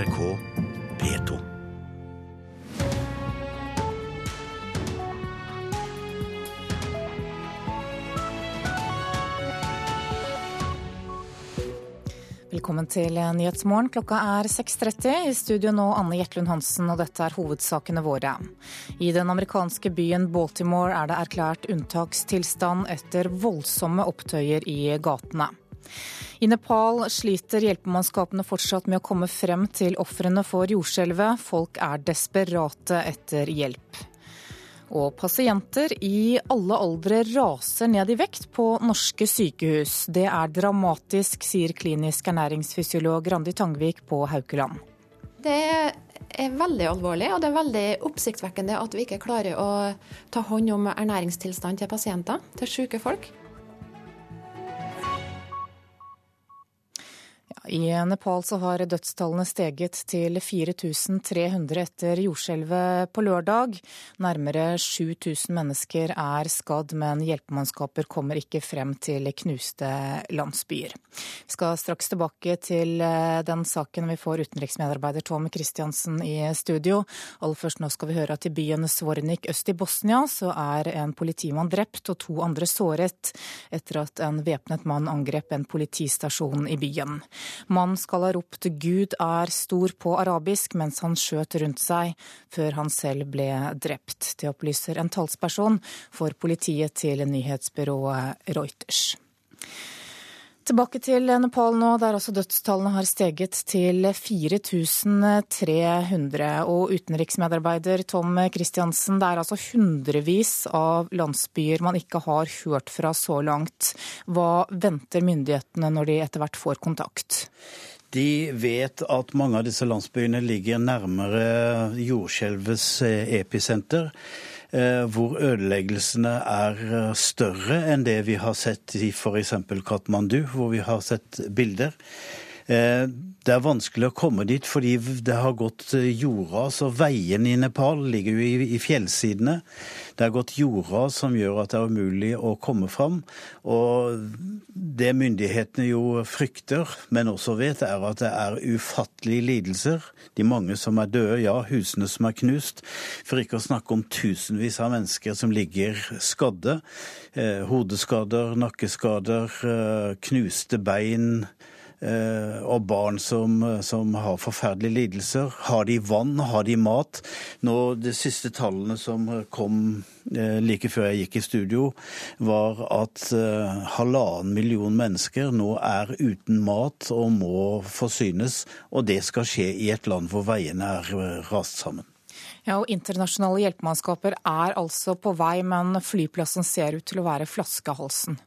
NRK P2. Velkommen til Nyhetsmorgen. Klokka er 6.30. I studio nå Anne Jetlund Hansen, og dette er hovedsakene våre. I den amerikanske byen Baltimore er det erklært unntakstilstand etter voldsomme opptøyer i gatene. I Nepal sliter hjelpemannskapene fortsatt med å komme frem til ofrene for jordskjelvet. Folk er desperate etter hjelp. Og pasienter i alle aldre raser ned i vekt på norske sykehus. Det er dramatisk, sier klinisk ernæringsfysiolog Randi Tangvik på Haukeland. Det er veldig alvorlig, og det er veldig oppsiktsvekkende at vi ikke klarer å ta hånd om ernæringstilstanden til pasienter, til syke folk. I Nepal så har dødstallene steget til 4300 etter jordskjelvet på lørdag. Nærmere 7000 mennesker er skadd, men hjelpemannskaper kommer ikke frem til knuste landsbyer. Vi skal straks tilbake til eh, den saken vi får utenriksmedarbeider Tom Christiansen i studio. Aller først nå skal vi høre at i byen Svornik øst i Bosnia så er en politimann drept og to andre såret etter at en væpnet mann angrep en politistasjon i byen. Mannen skal ha ropt 'Gud er stor' på arabisk mens han skjøt rundt seg, før han selv ble drept. Det opplyser en talsperson for politiet til nyhetsbyrået Reuters. Tilbake til Nepal nå, der også dødstallene har steget til 4300. Og utenriksmedarbeider Tom Christiansen, det er altså hundrevis av landsbyer man ikke har hørt fra så langt. Hva venter myndighetene når de etter hvert får kontakt? De vet at mange av disse landsbyene ligger nærmere jordskjelvets episenter. Eh, hvor ødeleggelsene er eh, større enn det vi har sett i f.eks. Katmandu, hvor vi har sett bilder. Eh, det er vanskelig å komme dit fordi det har gått jordras, og veiene i Nepal ligger jo i, fjellsidene. Det har gått jordras som gjør at det er umulig å komme fram. Og det myndighetene jo frykter, men også vet, er at det er ufattelige lidelser. De mange som er døde, ja, husene som er knust. For ikke å snakke om tusenvis av mennesker som ligger skadde. Eh, hodeskader, nakkeskader, eh, knuste bein Eh, og barn som, som, har forferdelige lidelser. Har de vann, har de mat? Nå, De siste tallene som kom eh, like før jeg gikk i studio, var at uh, halvannen million mennesker nå er uten mat og må forsynes. Og det skal skje i et land hvor veiene er rast sammen. Ja, og Internasjonale hjelpemannskaper er altså på vei, men flyplassen ser ut til å være flaskehalsen.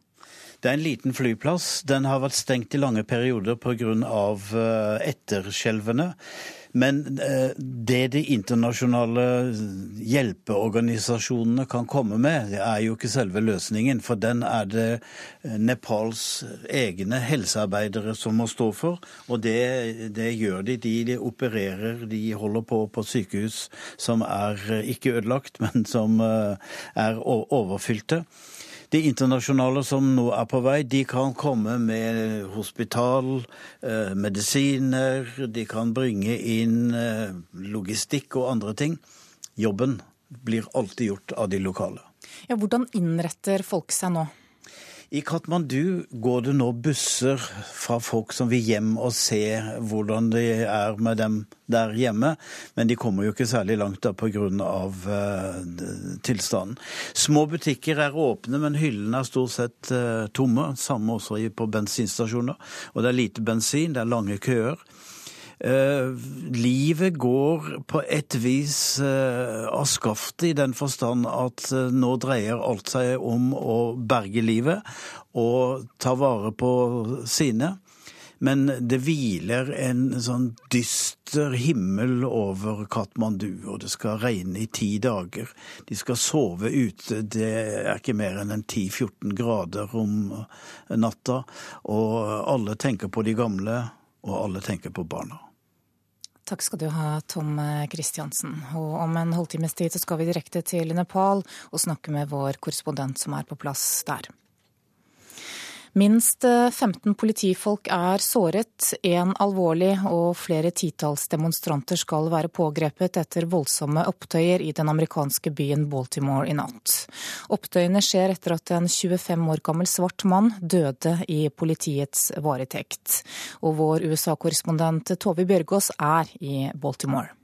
Det er en liten flyplass. Den har vært stengt i lange perioder pga. Eh, etterskjelvene. Men eh, det de internasjonale hjelpeorganisasjonene kan komme med, er jo ikke selve løsningen. For den er det eh, Nepals egne helsearbeidere som må stå for. Og det, det gjør de. de. De opererer, de holder på på sykehus som er ikke ødelagt, men som er overfylte. De internasjonale som nå er på vei, de kan komme med hospital, eh, medisiner, de kan bringe inn eh, logistikk og andre ting. Jobben blir alltid gjort av de lokale. Ja, hvordan innretter folk seg nå? I Katmandu går det nå busser fra folk som vil hjem og se hvordan det er med dem der hjemme, men de kommer jo ikke særlig langt da pga. Uh, tilstanden. Små butikker er åpne, men hyllene er stort sett uh, tomme. Samme også på bensinstasjoner. Og det er lite bensin, det er lange køer. Uh, livet går på et vis uh, av skaftet i den forstand at uh, nå dreier alt seg om å berge livet og ta vare på sine. Men det hviler en sånn dyster himmel over Katmandu, og det skal regne i ti dager. De skal sove ute, det er ikke mer enn en 10-14 grader om natta. Og alle tenker på de gamle, og alle tenker på barna. Takk skal du ha, Tom Kristiansen. Og om en halvtimes tid så skal vi direkte til Nepal og snakke med vår korrespondent som er på plass der. Minst 15 eh, politifolk er såret, én alvorlig, og flere titalls demonstranter skal være pågrepet etter voldsomme opptøyer i den amerikanske byen Baltimore i natt. Opptøyene skjer etter at en 25 år gammel svart mann døde i politiets varetekt. Og vår USA-korrespondent Tove Bjørgaas er i Baltimore.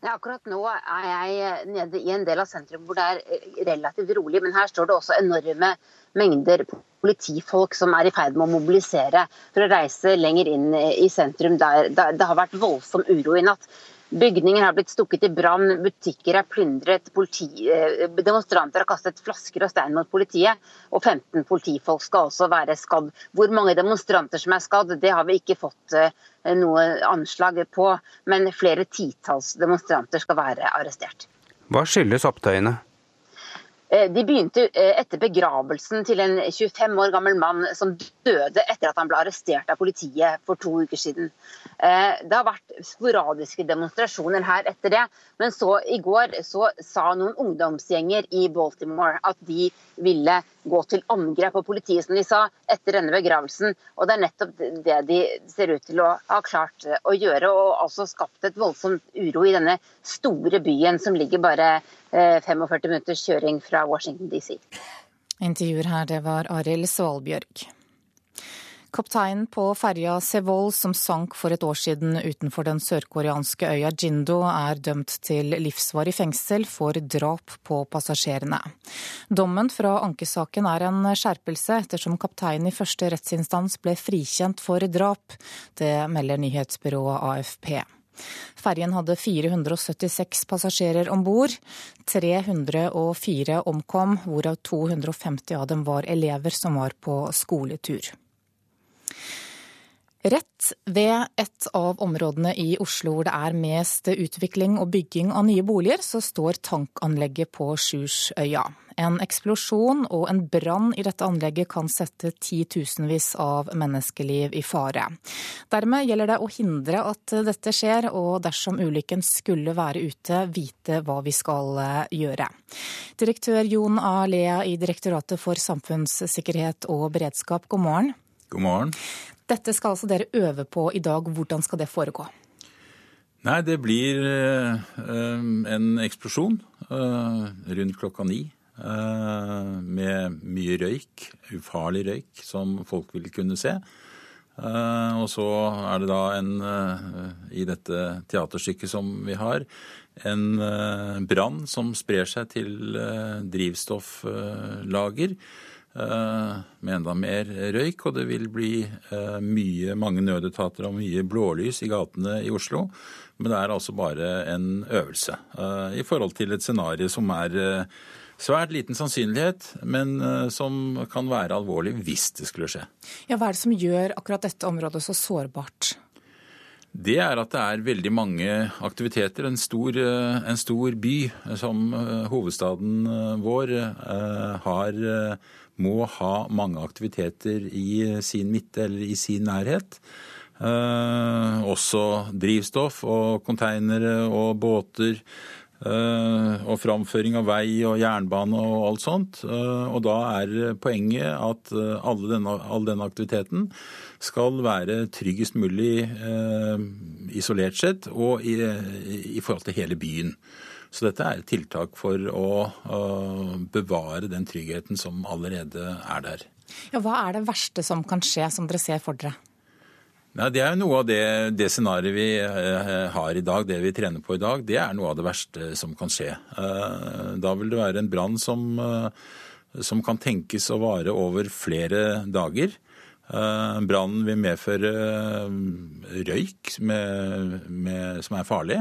Ja, akkurat nå er jeg nede i en del av sentrum hvor det er relativt rolig, men her står det også enorme mengder politifolk som er i ferd med å mobilisere for å reise lenger inn i sentrum der det har vært voldsom uro i natt. Bygninger har blitt stukket i brann, butikker er plyndret, politi, eh, demonstranter har kastet flasker og stein mot politiet, og 15 politifolk skal også være skadd. Hvor mange demonstranter som er skadd, det har vi ikke fått eh, noe anslag på, men flere titalls demonstranter skal være arrestert. Hva skyldes opptøyene? Eh, de begynte eh, etter begravelsen til en 25 år gammel mann som døde etter at han ble arrestert av politiet for to uker siden. Eh, det har vært sporadiske demonstrasjoner her etter det, men så i går så sa noen ungdomsgjenger i Baltimore at de ville gå til angrep på politiet, som de sa, etter denne begravelsen. Og det er nettopp det de ser ut til å ha klart å gjøre, og altså skapt et voldsomt uro i denne store byen som ligger bare 45 eh, minutters kjøring fra Washington DC. Intervjuer her, det var Arild Svalbjørg. Kapteinen på ferja Sevol som sank for et år siden utenfor den sørkoreanske øya Jindo, er dømt til livsvarig fengsel for drap på passasjerene. Dommen fra ankesaken er en skjerpelse, ettersom kapteinen i første rettsinstans ble frikjent for drap. Det melder nyhetsbyrået AFP. Ferjen hadde 476 passasjerer om bord. 304 omkom, hvorav 250 av dem var elever som var på skoletur. Rett ved et av områdene i Oslo hvor det er mest utvikling og bygging av nye boliger, så står tankanlegget på Sjursøya. En eksplosjon og en brann i dette anlegget kan sette titusenvis av menneskeliv i fare. Dermed gjelder det å hindre at dette skjer, og dersom ulykken skulle være ute, vite hva vi skal eh, gjøre. Direktør Jon A. Lea i Direktoratet for samfunnssikkerhet og beredskap, god morgen. God morgen. Dette skal altså dere øve på i dag. Hvordan skal det foregå? Nei, det blir uh, en eksplosjon uh, rundt klokka ni. Med mye røyk, ufarlig røyk, som folk vil kunne se. og så er det da en, i dette teaterstykket som vi har, en brann som sprer seg til drivstofflager. Eh, med enda mer røyk, og det vil bli eh, mye, mange nødetater og mye blålys i gatene i Oslo. Men det er altså bare en øvelse eh, i forhold til et scenario som er svært liten sannsynlighet, men som kan være alvorlig hvis det skulle skje. Ja, Hva er det som gjør akkurat dette området så sårbart? Det er at det er veldig mange aktiviteter. En stor, en stor by som hovedstaden vår har må ha mange aktiviteter i sin midte eller i sin nærhet. Eh, også drivstoff og konteinere og båter. Eh, og framføring av vei og jernbane og alt sånt. Eh, og da er poenget at all denne, all denne aktiviteten skal være tryggest mulig eh, isolert sett og i, i forhold til hele byen. Så dette er et tiltak for å, bevare den tryggheten som allerede er der. Ja, hva er det verste som kan skje, som dere ser for dere? Nei, Det er noe av det, det scenarioet vi eh, har i dag, det vi trener på i dag, det er noe av det verste som kan skje. Eh, da vil det være en brann som, eh, som kan tenkes å vare over flere dager. Brannen vil medføre røyk med, med, som er farlig.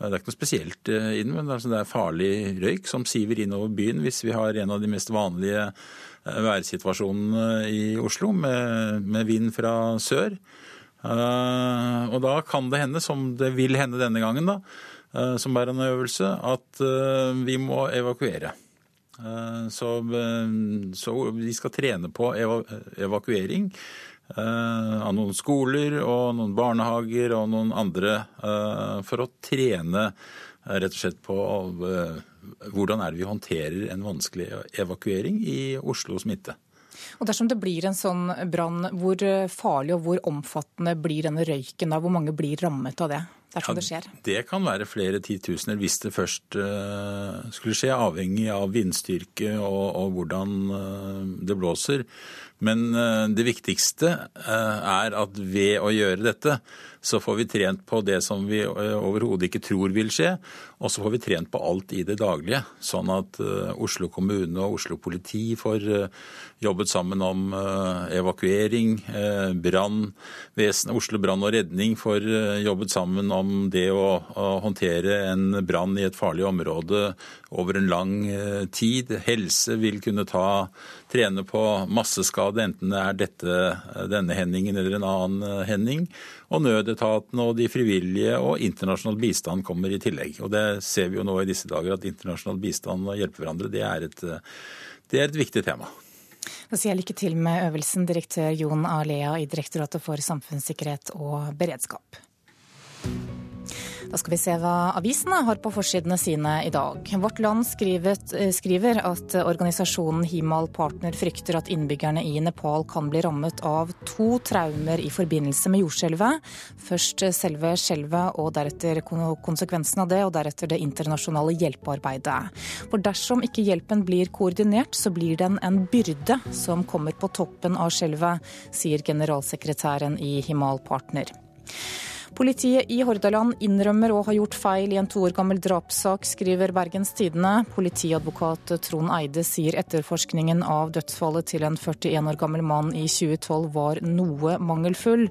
Det er ikke noe spesielt eh, i den, men altså det er farlig røyk som siver innover byen hvis vi har en av de mest vanlige eh, værsituasjonene i Oslo, med, med vind fra sør. Uh, og da kan det hende, som det vil hende denne gangen, da, som er en øvelse, at vi må evakuere. Så, så, vi skal trene på evakuering Eh, av noen skoler og noen barnehager og noen andre eh, for å trene eh, rett og slett på hvordan er det vi håndterer en vanskelig evakuering i Oslos midte. Og Dersom det blir en sånn brann, hvor farlig og hvor omfattende blir denne røyken da? Hvor mange blir rammet av det? dersom ja, det skjer? Det kan være flere titusener hvis det først skulle skje, avhengig av vindstyrke og, og hvordan det blåser. Men uh, det viktigste er at ved å gjøre dette, så får vi trent på det som vi eh, overhodet ikke tror vil skje, og så får vi trent på alt i det daglige. Sånn at eh, Oslo kommune og Oslo politi får eh, jobbet sammen om evakuering, brann, Oslo brann og redning får jobbet sammen om det å, håndtere en brann i et farlig område over en lang tid. Helse vil kunne ta, trene på masseskade, enten det er dette, denne Henningen eller en annen Henning. Og nødetaten og de frivillige og internasjonal bistand kommer i tillegg. Og det ser vi jo nå i disse dager, at internasjonal bistand og hjelpe hverandre, det er et, det er et viktig tema. Da sier jeg lykke til med øvelsen, direktør Jon A. Lea i Direktoratet for samfunnssikkerhet og beredskap. Da skal vi se hva avisene har på forsidene sine i dag. Vårt Land skrivet, eh, skriver at organisasjonen Himal Partner frykter at innbyggerne i Nepal kan bli rammet av to traumer i forbindelse med jordskjelvet. Først selve skjelvet og deretter konsekvensen av det, og deretter det internasjonale hjelpearbeidet. For dersom ikke hjelpen blir koordinert, så blir den en byrde som kommer på toppen av skjelvet, sier generalsekretæren i Himal Partner. Politiet i Hordaland innrømmer å ha gjort feil i en to år gammel drapssak, skriver Bergens Tidende. Politiadvokat Trond Eide sier etterforskningen av dødsfallet til en 41 år gammel mann i 2012 var noe mangelfull,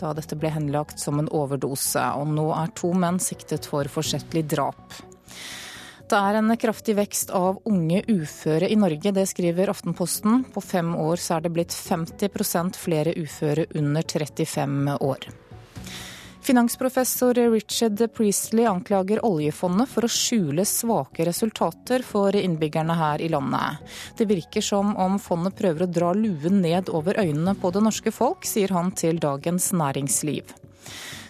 da dette ble henlagt som en overdose. Og nå er to menn siktet for forsettlig drap. Det er en kraftig vekst av unge uføre i Norge, det skriver Aftenposten. På fem år så er det blitt 50% flere uføre under 35 år. Finansprofessor Richard Priestley anklager oljefondet for å skjule svake resultater for innbyggerne her i landet. Det virker som om fondet prøver å dra luen ned over øynene på det norske folk, sier han til Dagens Næringsliv.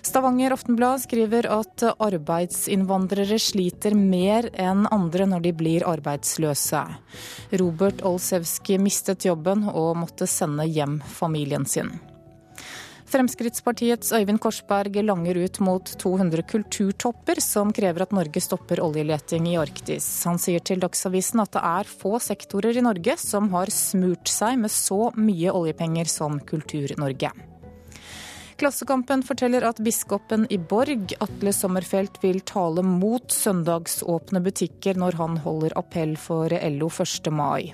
Stavanger Aftenblad skriver at arbeidsinnvandrere sliter mer enn andre når de blir arbeidsløse. Robert Olsevski mistet jobben og måtte sende hjem familien sin. Fremskrittspartiets Øyvind Korsberg langer ut mot 200 kulturtopper som krever at Norge stopper oljeleting i Arktis. Han sier til Dagsavisen at det er få sektorer i Norge som har smurt seg med så mye oljepenger som Kultur-Norge. Klassekampen forteller at biskopen i Borg, Atle Sommerfelt, vil tale mot søndagsåpne butikker når han holder appell for LO 1. mai.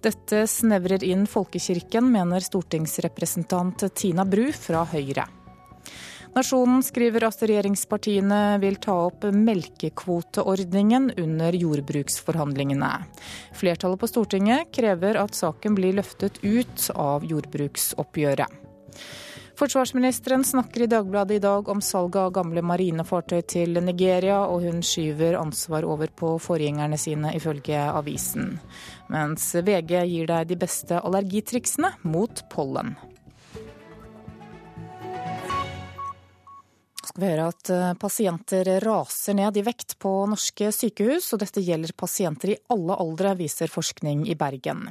Dette snevrer inn folkekirken, mener stortingsrepresentant Tina Bru fra Høyre. Nasjonen skriver at regjeringspartiene vil ta opp melkekvoteordningen under jordbruksforhandlingene. Flertallet på Stortinget krever at saken blir løftet ut av jordbruksoppgjøret. Forsvarsministeren snakker i Dagbladet i dag om salget av gamle marinefartøy til Nigeria, og hun skyver ansvar over på forgjengerne sine, ifølge avisen. Mens VG gir deg de beste allergitriksene mot pollen. Skal vi høre at eh, pasienter raser ned i vekt på norske sykehus, og dette gjelder pasienter i alle aldre, viser forskning i Bergen.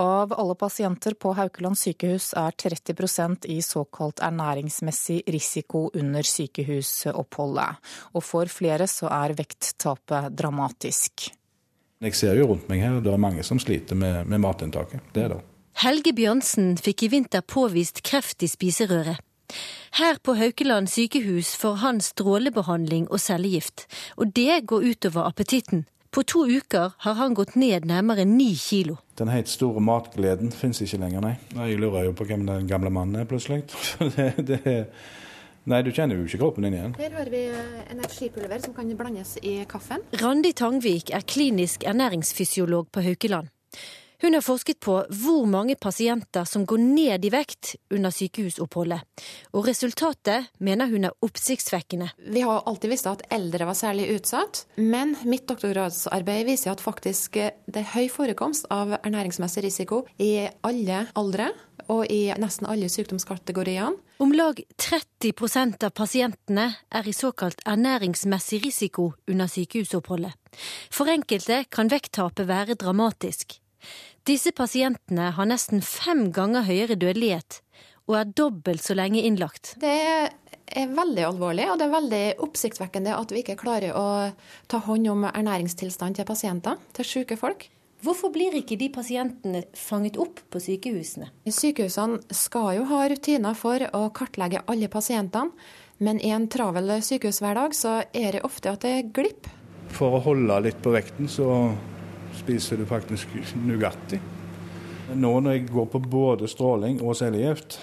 Av alle pasienter på Haukeland sykehus er 30% i såkalt ernæringsmessig risiko under sykehusoppholdet. Og for flere så er vekttapet dramatisk. Jeg ser jo rundt meg her, det er mange som sliter med, med matinntaket. Det er det. Helge Bjørnsen fikk i vinter påvist kreft i spiserøret. Her på Haukeland sykehus får han strålebehandling og cellegift, og det går utover appetitten. På to uker har han gått ned nærmere ni kilo. Den helt store matgleden fins ikke lenger, nei. Jeg lurer jo på hvem den gamle mannen er, plutselig. det, det, nei, du kjenner jo ikke kroppen din igjen. Her har vi eh, energipulver som kan blandes i kaffen. Randi Tangvik er klinisk ernæringsfysiolog på Haukeland. Hun har forsket på hvor mange pasienter som går ned i vekt under sykehusoppholdet, og resultatet mener hun er oppsiktsvekkende. Vi har alltid visst at eldre var særlig utsatt, men mitt doktorgradsarbeid viser at faktisk det er høy forekomst av ernæringsmessig risiko i alle aldre og i nesten alle sykdomskategoriene. Om lag 30% av pasientene er i såkalt ernæringsmessig risiko under sykehusoppholdet. For enkelte kan vekttapet være dramatisk. Disse pasientene har nesten fem ganger høyere dødelighet og er dobbelt så lenge innlagt. Det er veldig alvorlig, og det er veldig oppsiktsvekkende at vi ikke klarer å ta hånd om ernæringstilstanden til pasienter, til syke folk. Hvorfor blir ikke de pasientene fanget opp på sykehusene? Sykehusene skal jo ha rutiner for å kartlegge alle pasientene, men i en travel sykehushverdag så er det ofte at det glipper. For å holde litt på vekten, så spiser du faktisk Nugatti. Nå når jeg går på både stråling og cellegift,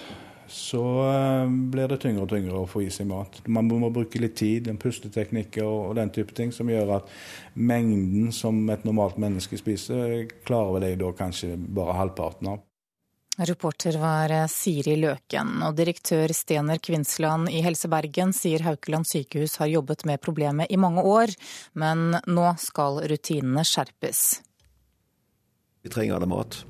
så eh, blir det tyngre og tyngre å få i seg mat. Man må bruke litt tid, en pusteteknikk og den type ting, som gjør at mengden som et normalt menneske spiser, klarer vel jeg da kanskje bare halvparten av. Reporter var eh, Siri Løken, og direktør Stener Kvinsland i Helse Bergen sier Haukeland sykehus har jobbet med problemet i mange år, men nå skal rutinene skjerpes. Vi trenger alle mat.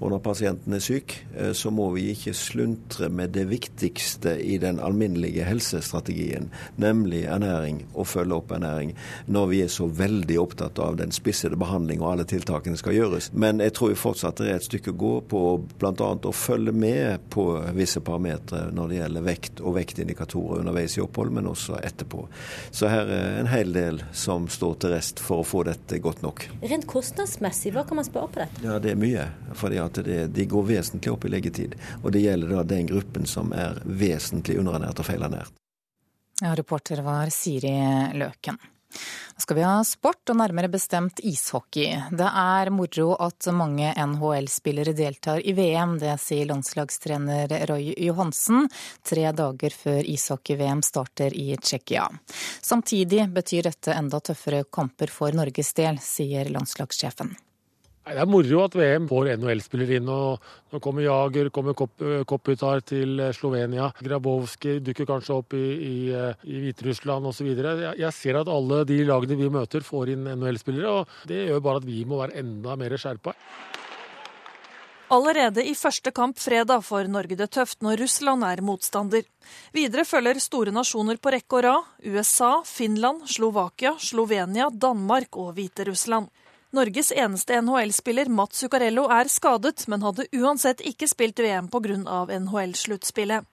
Og når pasienten er syk, eh, så må vi ikke sluntre med det viktigste i den alminnelige helsestrategien, nemlig ernæring og følge opp ernæring, når vi er så veldig opptatt av den spissede behandling og alle tiltakene skal gjøres. Men jeg tror fortsatt det er et stykke å gå på bl.a. å følge med på visse parametere når det gjelder vekt og vektindikatorer underveis i opphold, men også etterpå. Så her er en hel del som står til rest for å få dette godt nok. Rent kostnadsmessig, hva kan man spare på dette? Ja, Det er mye. fordi De går vesentlig opp i leggetid. Og det gjelder da den gruppen som er vesentlig underernært og feilernært. Ja, reporter var Siri Løken. Nå skal vi ha sport, og nærmere bestemt ishockey. Det er moro at mange NHL-spillere deltar i VM, det sier landslagstrener Roy Johansen tre dager før ishockey-VM starter i Tsjekkia. Samtidig betyr dette enda tøffere kamper for Norges del, sier landslagssjefen. Det er moro at VM får NHL-spillere inn. og Nå kommer Jager, kommer Kopitar til Slovenia. Grabowski dukker kanskje opp i, i, i Hviterussland osv. Jeg, jeg ser at alle de lagene vi møter, får inn NHL-spillere. og Det gjør bare at vi må være enda mer skjerpa. Allerede i første kamp fredag får Norge det tøft når Russland er motstander. Videre følger store nasjoner på rekke og rad. USA, Finland, Slovakia, Slovenia, Danmark og Hviterussland. Norges eneste NHL-spiller Mats Zuccarello er skadet, men hadde uansett ikke spilt VM pga. NHL-sluttspillet.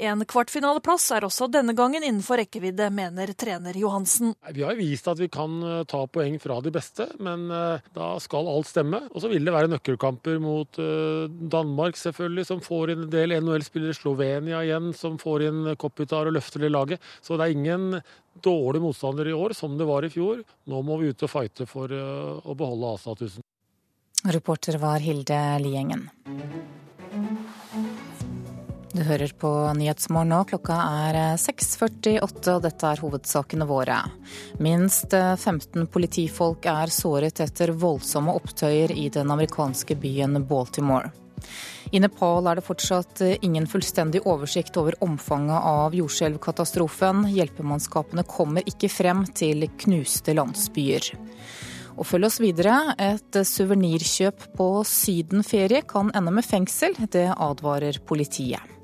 En kvartfinaleplass er også denne gangen innenfor rekkevidde, mener trener Johansen. Vi har vist at vi kan eh, ta poeng fra de beste, men eh, da skal alt stemme. Og så vil det være nøkkelkamper mot eh, Danmark, selvfølgelig, som får inn en del NHL-spillere. Slovenia igjen, som får inn Kopitar og løfter det laget. Så det er ingen dårlig motstander i år, som det var i fjor. Nå må vi ut og fighte for å beholde A-statusen. Reporter var Hilde Liengen. Du hører på Nyhetsmorgen nå. Klokka er 6.48, og dette er hovedsakene våre. Minst 15 politifolk er såret etter voldsomme opptøyer i den amerikanske byen Baltimore. I Nepal er det fortsatt ingen fullstendig oversikt over omfanget av jordskjelvkatastrofen. Hjelpemannskapene kommer ikke frem til knuste landsbyer. Og følg oss videre. Et suvenirkjøp på sydenferie kan ende med fengsel. Det advarer politiet.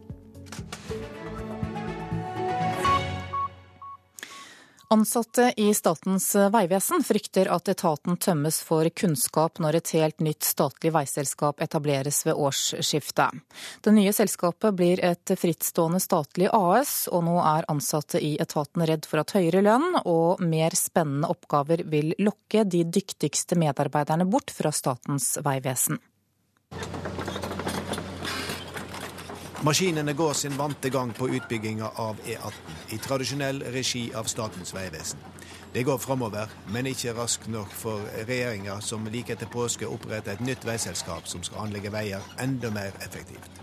Ansatte i Statens vegvesen frykter at etaten tømmes for kunnskap når et helt nytt statlig veiselskap etableres ved årsskiftet. Det nye selskapet blir et frittstående statlig AS, og nå er ansatte i etaten redd for at høyere lønn og mer spennende oppgaver vil lokke de dyktigste medarbeiderne bort fra Statens vegvesen. Maskinene går sin vante gang på utbygginga av E18 i tradisjonell regi av Statens vegvesen. Det går framover, men ikke raskt nok for regjeringa, som like etter påske oppretter et nytt veiselskap som skal anlegge veier enda mer effektivt.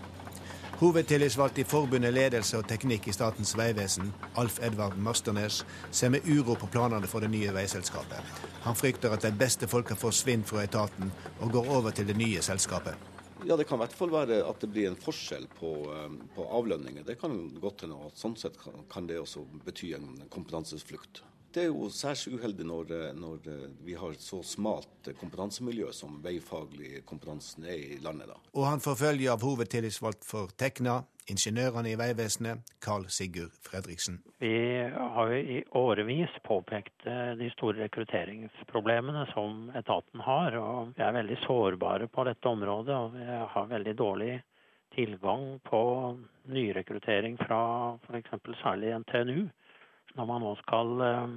Hovedtillitsvalgt i Forbundet ledelse og teknikk i Statens vegvesen, Alf Edvard Masternes, ser med uro på planene for det nye veiselskapet. Han frykter at de beste folka forsvinner fra etaten og går over til det nye selskapet. Ja, Det kan i hvert fall være at det blir en forskjell på, eh, på avlønninger. Det kan godt hende at sånn sett kan, det også bety en kompetanseflukt. Det er jo særs uheldig når, når, vi har så smalt kompetansemiljø som veifaglig kompetansen er i landet. da. Og han får følge av hovedtillitsvalgt for Tekna, ingeniørene i Vegvesenet, Carl Sigurd Fredriksen. Vi har jo i årevis påpekt eh, de store rekrutteringsproblemene som etaten har. og Vi er veldig sårbare på dette området, og vi har veldig dårlig tilgang på nyrekruttering fra f.eks. særlig NTNU når man nå skal eh,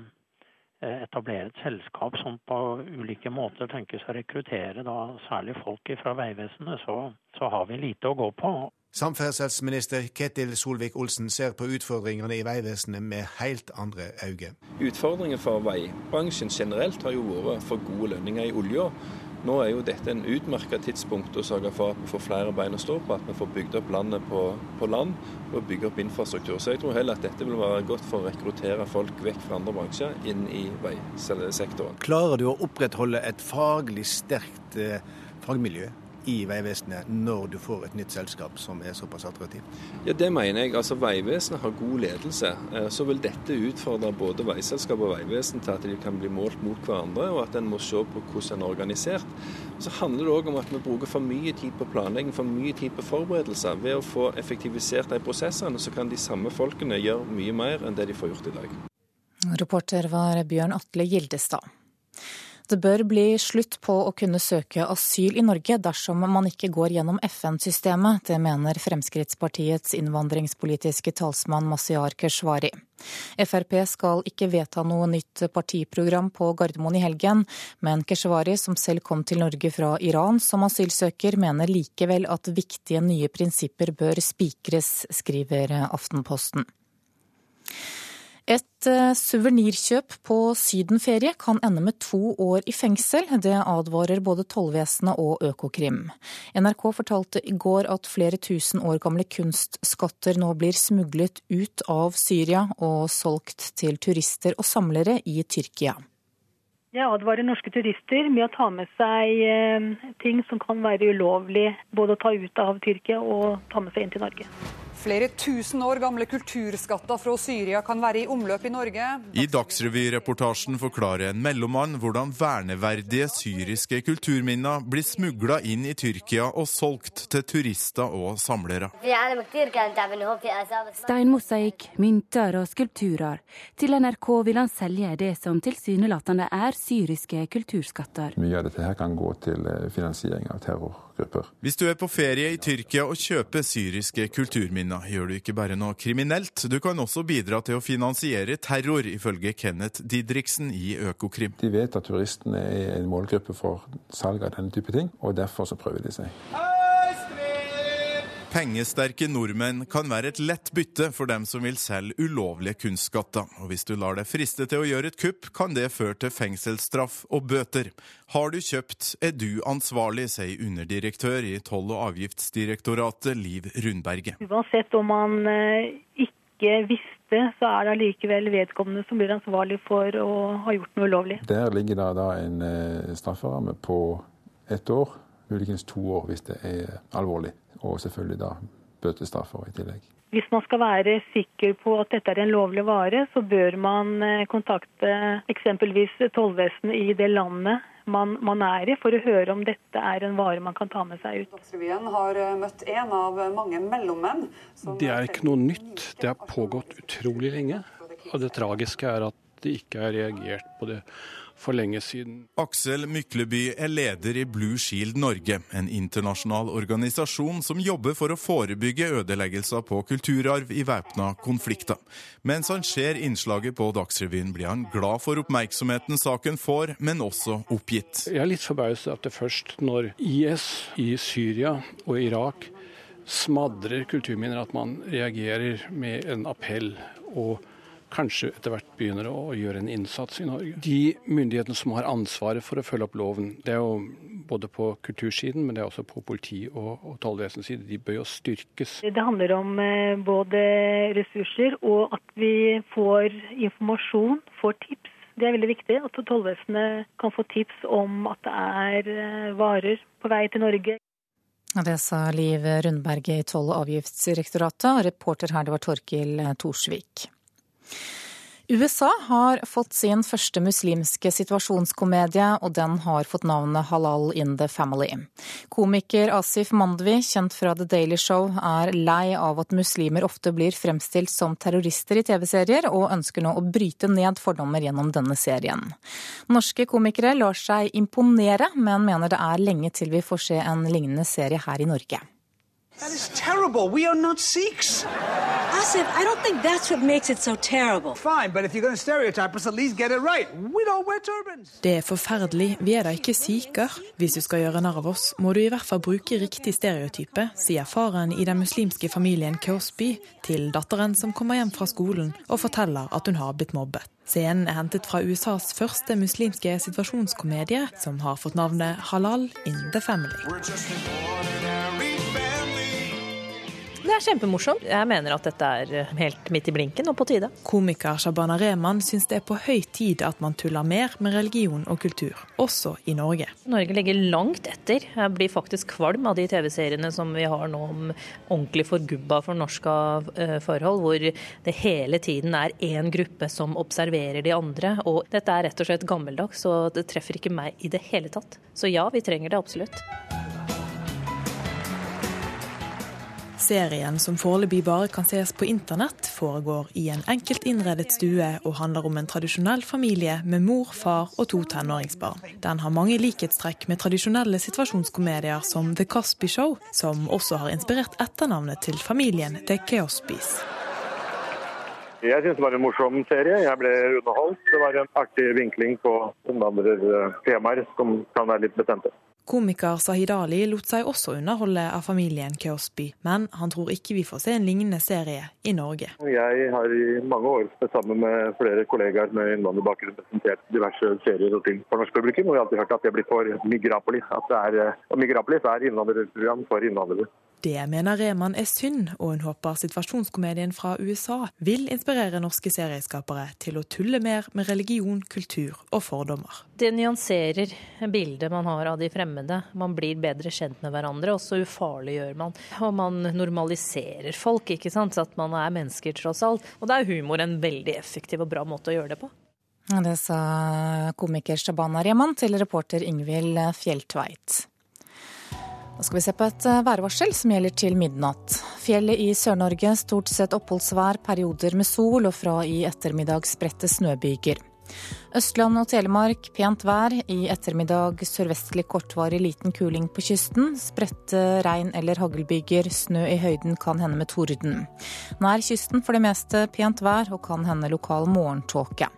etablere et selskap som på ulike måter tenkes å rekruttere da særlig folk fra Vegvesenet, så, så har vi lite å gå på. Samferdselsminister Ketil Solvik-Olsen ser på utfordringene i Vegvesenet med helt andre øyne. Utfordringen for veibransjen generelt har jo vært for gode lønninger i olja. Nå er jo dette en utmerket tidspunkt å sørge for at vi får flere bein å stå på, at vi får bygd opp landet på, på, land og bygge opp infrastruktur. Så jeg tror heller at dette vil være godt for å rekruttere folk vekk fra andre bransjer inn i veisektoren. Klarer du å opprettholde et faglig sterkt eh, fagmiljø? I Vegvesenet når du får et nytt selskap som er såpass attraktivt? Ja, Det mener jeg. Altså Vegvesenet har god ledelse. Eh, så vil dette utfordre både veiselskap og Vegvesen til at de kan bli målt mot hverandre, og at en må se på hvordan en er organisert. Så handler det òg om at vi bruker for mye tid på planlegging, for mye tid på forberedelser. Ved å få effektivisert de prosessene, så kan de samme folkene gjøre mye mer enn det de får gjort i dag. Reporter var Bjørn Atle Gildestad. Det bør bli slutt på å kunne søke asyl i Norge dersom man ikke går gjennom FN-systemet. Det mener Fremskrittspartiets innvandringspolitiske talsmann Masiar Keshvari. Frp skal ikke vedta noe nytt partiprogram på Gardermoen i helgen, men Keshvari, som selv kom til Norge fra Iran som asylsøker, mener likevel at viktige nye prinsipper bør spikres, skriver Aftenposten. Et eh, suvenirkjøp på sydenferie kan ende med to år i fengsel. Det advarer både tollvesenet og Økokrim. NRK fortalte i går at flere tusen år gamle kunstskatter nå blir smuglet ut av Syria og solgt til turister og samlere i Tyrkia. Jeg advarer norske turister med å ta med seg eh, ting som kan være ulovlig både å ta ut av Tyrkia og ta med seg inn til Norge. Flere tusen år gamle kulturskatter fra Syria kan være i omløp i Norge. I Dagsrevy-reportasjen forklarer en mellommann hvordan verneverdige syriske kulturminner blir smugla inn i Tyrkia og solgt til turister og samlere. Steinmosaikk, mynter og skulpturer. Til NRK vil han selge det som tilsynelatende er syriske kulturskatter. Mye av dette her kan gå til eh, finansiering av terror grupper. Hvis du er på ferie i Tyrkia og kjøper syriske kulturminner, gjør du ikke bare noe kriminelt, du kan også bidra til å finansiere terror, ifølge Kenneth Didriksen i Økokrim. De vet at turistene er en målgruppe for salg av denne type ting, og derfor så prøver de seg. Pengesterke nordmenn kan være et lett bytte for dem som vil selge ulovlige kunstskatter. Og hvis du lar deg friste til å gjøre et kupp, kan det føre til fengselsstraff og bøter. Har du kjøpt, er du ansvarlig, sier underdirektør i Toll- og avgiftsdirektoratet, Liv Rundberget. Uansett om man eh, ikke visste, så er det allikevel vedkommende som blir ansvarlig for å ha gjort noe ulovlig. Der ligger det da en eh, strafferamme på ett år, muligens to år hvis det er alvorlig og selvfølgelig da bøtestraffer i tillegg. Hvis man skal være sikker på at dette er en lovlig vare, så bør man eh, kontakte eksempelvis tollvesenet i det landet man, man, er i, for å høre om dette er en vare man kan ta med seg ut. Dagsrevyen har eh, møtt en av mange mellommenn. Det er ikke noe nytt. Det har pågått utrolig lenge. Og det tragiske er at det ikke er reagert på det for lenge siden. Aksel Mykleby er leder i Blue Shield Norge, en internasjonal organisasjon som jobber for å forebygge ødeleggelser på kulturarv i væpna konflikter. Mens han ser innslaget på Dagsrevyen, blir han glad for oppmerksomheten saken får, men også oppgitt. Jeg er litt forbauset at det først når IS i Syria og Irak smadrer kulturminner, at man reagerer med en appell. og kanskje etter hvert begynner å gjøre en innsats i Norge. De myndighetene som har ansvaret for å følge opp loven, det er jo både på kultursiden, men det er også på politi- og, og tollvesenets side, de bør jo styrkes. Det handler om eh, både ressurser og at vi får informasjon, får tips. Det er veldig viktig at tollvesenet kan få tips om at det er eh, varer på vei til Norge. Det sa Liv Rundberget i Toll- og avgiftsdirektoratet, og reporter her det var Torkil Torsvik. USA har fått sin første muslimske situasjonskomedie, og den har fått navnet Halal in the Family. Komiker Asif Mandvi, kjent fra The Daily Show, er lei av at muslimer ofte blir fremstilt som terrorister i TV-serier, og ønsker nå å bryte ned fordommer gjennom denne serien. Norske komikere lar seg imponere, men mener det er lenge til vi får se en lignende serie her i Norge. That is terrible. We are not Sikhs. Asif, I don't think that's what makes it so terrible. Fine, but if you're going to stereotype us, at least get it right. We don't wear turbans. Det er forferdelig. Vi er da ikke sikher. Hvis du skal gjøre narr av oss, må du i hvert fall bruke riktig stereotype, sier faren i den muslimske familien Cosby til datteren som kommer hjem fra skolen og forteller at hun har blitt mobbet. Scenen er hentet fra USAs første muslimske situasjonskomedie, som har fått navnet Halal in the Family. Det er kjempemorsomt. Jeg mener at dette er eh, helt midt i blinken og på tide. Komiker Shabana Rehman syns det er på høy tid at man tuller mer med religion og kultur, også i Norge. Norge ligger langt etter. Jeg blir faktisk kvalm av de TV-seriene som vi har nå om ordentlig forgubba for norska eh, forhold, hvor det hele tiden er én gruppe som observerer de andre. Og dette er rett og slett gammeldags, og det treffer ikke meg i det hele tatt. Så ja, vi trenger det absolutt. Serien, som foreløpig bare kan ses på internett, foregår i en enkelt innredet stue og handler om en tradisjonell familie med mor, far og to tenåringsbarn. Den har mange likhetstrekk med tradisjonelle situasjonskomedier som The Cosby Show, som også har inspirert etternavnet til familien The Cosbys. Jeg syns det var en morsom serie. Jeg ble underholdt. Det var en artig vinkling på innvandrertemaer som kan være litt bestemte. Komiker Sahid Ali lot seg også underholde av familien Cosby, men han tror ikke vi får se en lignende serie i Norge. Jeg har i mange år sammen med flere kollegaer med innvandrerbakgrunn presentert diverse serier og ting for norsk publikum, og jeg har alltid hørt at jeg blir for Migrapolis. At det er, og Migrapolis er innvandrerprogram for innvandrere. Det mener Rehman er synd, og hun håper situasjonskomedien fra USA vil inspirere norske serieskapere til å tulle mer med religion, kultur og fordommer. Det nyanserer bildet man har av de fremmede. Man blir bedre kjent med hverandre, og så ufarliggjør man. Og man normaliserer folk, ikke sant. At man er mennesker tross alt. Og da er humor en veldig effektiv og bra måte å gjøre det på. Det sa komiker Shabana Rehman til reporter Ingvild Fjelltveit. Nå skal vi se på et eh, værvarsel som gjelder til midnatt. Fjellet i Sør-Norge stort sett oppholdsvær, perioder med sol og fra i ettermiddag spredte snøbyger. Østland og Telemark pent vær. I ettermiddag sørvestlig kortvarig liten kuling på kysten. Spredte regn- eller haglbyger. Snø i høyden kan hende med torden. Nær kysten for det meste pent vær og kan hende lokal morgentåke.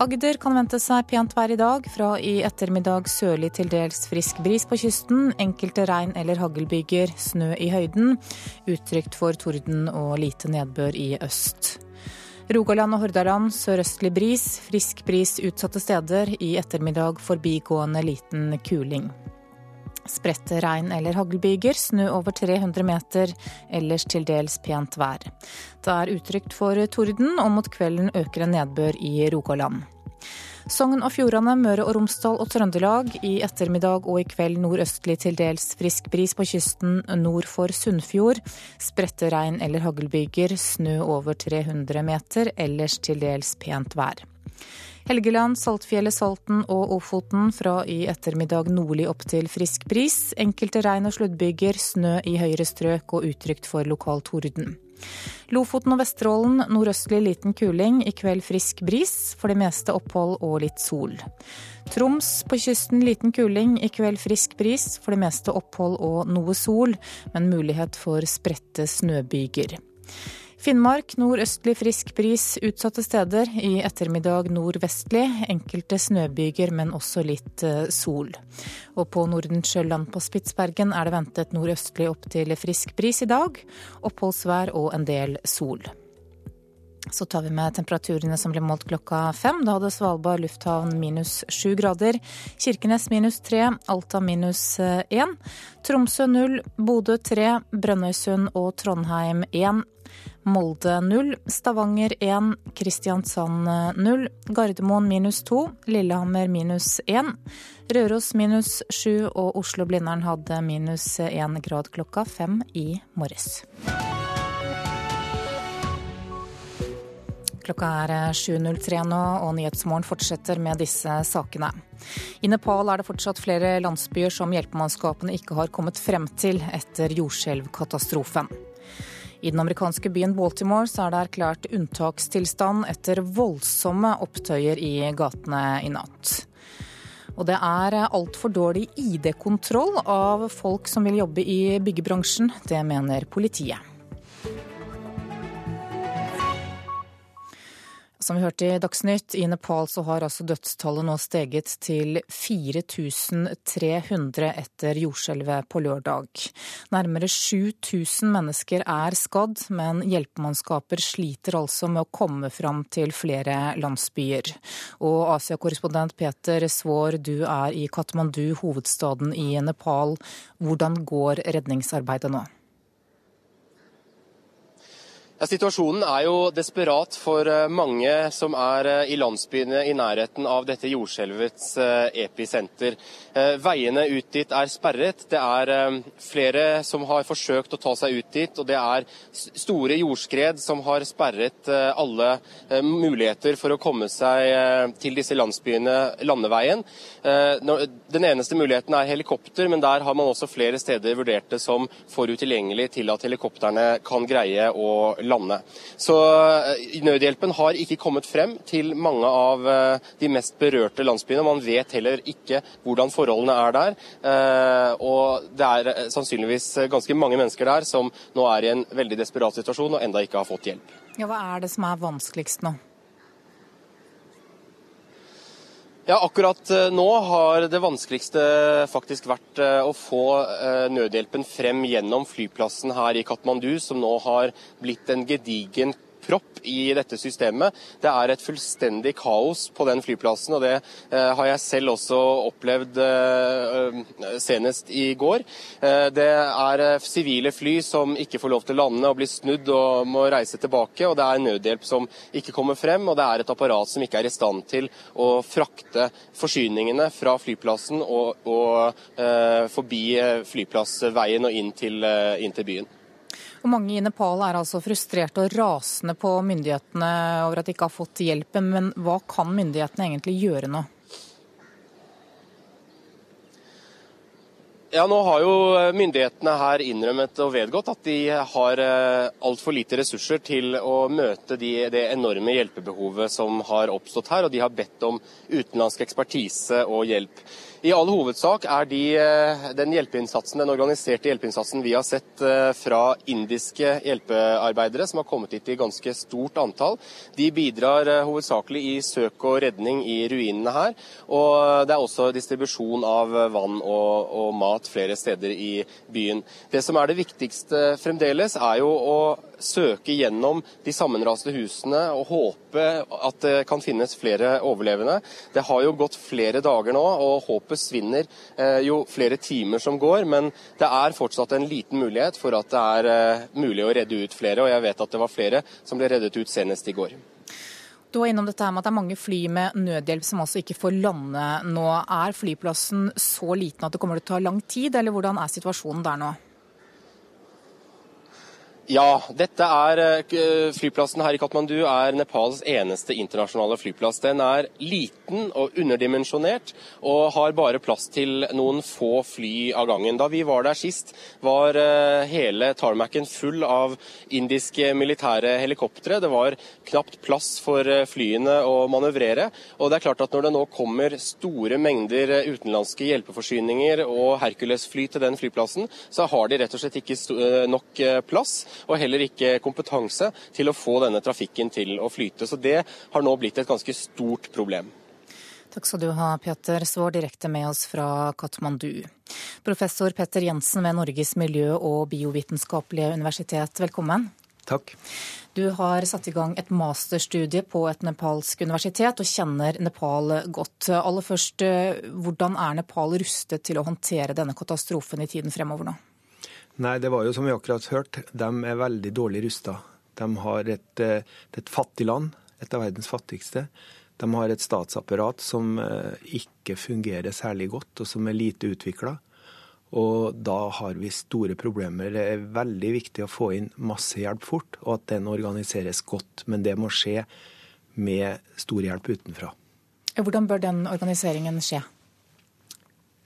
Agder kan vente seg pent vær i dag. Fra i ettermiddag sørlig til dels frisk bris på kysten. Enkelte regn- eller haglbyger. Snø i høyden. Utrygt for torden og lite nedbør i øst. Rogaland og Hordaland sørøstlig bris. Frisk bris utsatte steder. I ettermiddag forbigående liten kuling. Spredte regn- eller haglbyger, snø over 300 meter, ellers til dels pent vær. Det er utrygt for torden, og mot kvelden øker en nedbør i Rogaland. Sogn og Fjordane, Møre og Romsdal og Trøndelag. I ettermiddag og i kveld nordøstlig til dels frisk bris på kysten nord for Sunnfjord. Spredte regn- eller haglbyger, snø over 300 meter, ellers til dels pent vær. Helgeland, Saltfjellet, Salten og Ofoten fra i ettermiddag nordlig opp til frisk bris. Enkelte regn- og sluddbyger, snø i høyere strøk og utrygt for lokal torden. Lofoten og Vesterålen nordøstlig liten kuling, i kveld frisk bris. For det meste opphold og litt sol. Troms på kysten liten kuling, i kveld frisk bris. For det meste opphold og noe sol, men mulighet for spredte snøbyger. Finnmark nordøstlig frisk bris utsatte steder. I ettermiddag nordvestlig. Enkelte snøbyger, men også litt sol. Og på Nordensjøland på Spitsbergen er det ventet nordøstlig opp til frisk bris i dag. Oppholdsvær og en del sol. Så tar vi med temperaturene som ble målt klokka fem. Da hadde Svalbard lufthavn minus sju grader. Kirkenes minus tre, Alta minus én. Tromsø null, Bodø tre, Brønnøysund og Trondheim én. Molde null, Stavanger én, Kristiansand null, Gardermoen minus to, Lillehammer minus én, Røros minus sju og Oslo-Blindern hadde minus én grad klokka fem i morges. Klokka er 7.03 nå, og Nyhetsmorgen fortsetter med disse sakene. I Nepal er det fortsatt flere landsbyer som hjelpemannskapene ikke har kommet frem til etter jordskjelvkatastrofen. I den amerikanske byen Baltimore er det erklært unntakstilstand etter voldsomme opptøyer i gatene i natt. Og det er altfor dårlig ID-kontroll av folk som vil jobbe i byggebransjen. Det mener politiet. Som vi hørte i Dagsnytt, i Nepal så har altså dødstallet nå steget til 4300 etter jordskjelvet på lørdag. Nærmere 7000 mennesker er skadd, men hjelpemannskaper sliter altså med å komme fram til flere landsbyer. Og Asia-korrespondent Peter Svaar, du er i Katmandu, hovedstaden i Nepal. Hvordan går redningsarbeidet nå? Ja, situasjonen er jo desperat for eh, mange som er eh, i landsbyene i nærheten av dette jordskjelvets eh, episenter. Veiene ut dit er sperret. Det er flere som har forsøkt å ta seg ut dit, og det er store jordskred som har sperret alle muligheter for å komme seg til disse landsbyene landeveien. Den eneste muligheten er helikopter, men der har man også flere steder vurdert det som for utilgjengelig til at helikoptrene kan greie å lande lande. Så eh, nødhjelpen har ikke kommet frem til mange av eh, de mest berørte landsbyene. Man vet heller ikke hvordan forholdene er der. Eh, og det er sannsynligvis ganske mange mennesker der som nå er i en veldig desperat situasjon og enda ikke har fått hjelp. Ja, Hva er det som er vanskeligst nå? Ja, Akkurat eh, nå har det vanskeligste faktisk vært eh, å få eh, nødhjelpen frem gjennom flyplassen her i Katmandu, som nå har blitt en gedigen propp i dette systemet. Det er et fullstendig kaos på den flyplassen, og det eh, har jeg selv også opplevd eh, senest i går. Eh, det er sivile fly som ikke får lov til å lande og blir snudd og må reise tilbake, og det er nødhjelp som ikke kommer frem, og det er et apparat som ikke er i stand til å frakte forsyningene fra flyplassen og, og forbi flyplassveien og inn til, inn til byen. Og mange i Nepal er altså frustrerte og rasende på myndighetene over at de ikke har fått hjelpen. Men hva kan myndighetene egentlig gjøre nå? Ja, Nå har jo myndighetene her innrømmet og vedgått at de har eh, altfor lite ressurser til å møte de, det enorme hjelpebehovet som har oppstått her, og de har bedt om utenlandsk ekspertise og hjelp. I all hovedsak er de, eh, den hjelpeinnsatsen, den organiserte hjelpeinnsatsen vi har sett eh, fra indiske hjelpearbeidere, som har kommet hit i ganske stort antall. De bidrar eh, hovedsakelig i søk og redning i ruinene her. Og det er også distribusjon av vann og, og mat flere steder i byen. Det som er det viktigste fremdeles, er jo å søke gjennom de sammenraste husene og håpe at det kan finnes flere overlevende. Det har jo gått flere dager nå, og håpet svinner eh, jo flere timer som går. Men det er fortsatt en liten mulighet for at det er eh, mulig å redde ut flere, og jeg vet at det var flere som ble reddet ut senest i går. Du var innom dette her med at det er mange fly med nødhjelp som altså ikke får lande nå. Er flyplassen så liten at det kommer til å ta lang tid, eller hvordan er situasjonen der nå? Ja, dette er eh, flyplassen her i Katmandu er Nepals eneste internasjonale flyplass. Den er liten og underdimensjonert og har bare plass til noen få fly av gangen. Da vi var der sist, var eh, hele tarmacen full av indiske militære helikoptre. Det var knapt plass for eh, flyene å manøvrere. Og det er klart at når det nå kommer store mengder utenlandske hjelpeforsyninger og Hercules-fly til den flyplassen, så har de rett og slett ikke nok plass og heller ikke kompetanse til å få denne trafikken til å flyte. Så det har nå blitt et ganske stort problem. Takk skal du ha, Peter Svår, direkte med oss fra Katmandu. Professor Petter Jensen ved Norges miljø- og biovitenskapelige universitet, velkommen. Takk. Du har satt i gang et masterstudie på et nepalsk universitet og kjenner Nepal godt. Aller først, hvordan er Nepal rustet til å håndtere denne katastrofen i tiden fremover nå? Nei, det var jo som vi akkurat hørt, de er veldig dårlig rusta. De har et, eh, et fattig land, et av verdens fattigste. De har et statsapparat som eh, ikke fungerer særlig godt, og som er lite utvikla. Og da har vi store problemer. Det er veldig viktig å få inn masse hjelp fort, og at den organiseres godt. Men det må skje med stor hjelp utenfra. Hvordan bør den organiseringen skje?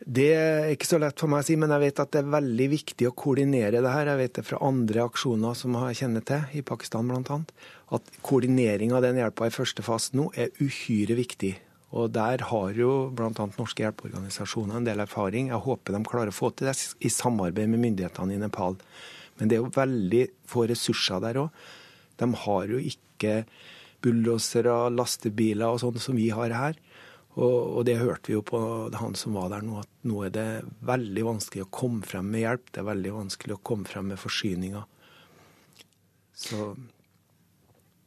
Det er ikke så lett for meg å si, men jeg vet at det er veldig viktig å koordinere det her. Jeg vet det fra andre aksjoner som jeg kjenner til, i Pakistan bl.a. At koordinering av den hjelpa i første fase nå er uhyre viktig. Og der har jo bl.a. norske hjelpeorganisasjoner en del erfaring. Jeg håper de klarer å få til det i samarbeid med myndighetene i Nepal. Men det er jo veldig få ressurser der òg. De har jo ikke bulldosere, lastebiler og sånn som vi har her. Og, og, det hørte vi jo på han som var der nå, at nå er det veldig vanskelig å komme frem med hjelp. Det er veldig vanskelig å komme frem med forsyninger. Så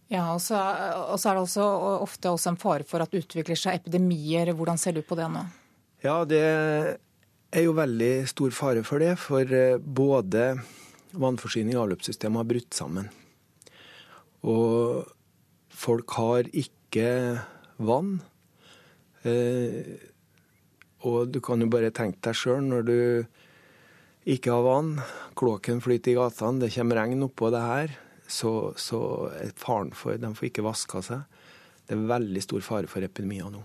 ja, og så, og så er det også ofte også en fare for at det utvikler seg epidemier. Hvordan ser du på det nå? Ja, det er jo veldig stor fare for det. For eh, både vannforsyning og avløpssystemet har brutt sammen. Og folk har ikke vann. Eh, og du kan jo bare tenke deg sjøl når du ikke har vann, kloakken flyter i gatene, det kommer regn oppå det her, så, så er faren for De får ikke vaska seg. Det er veldig stor fare for epidemier nå.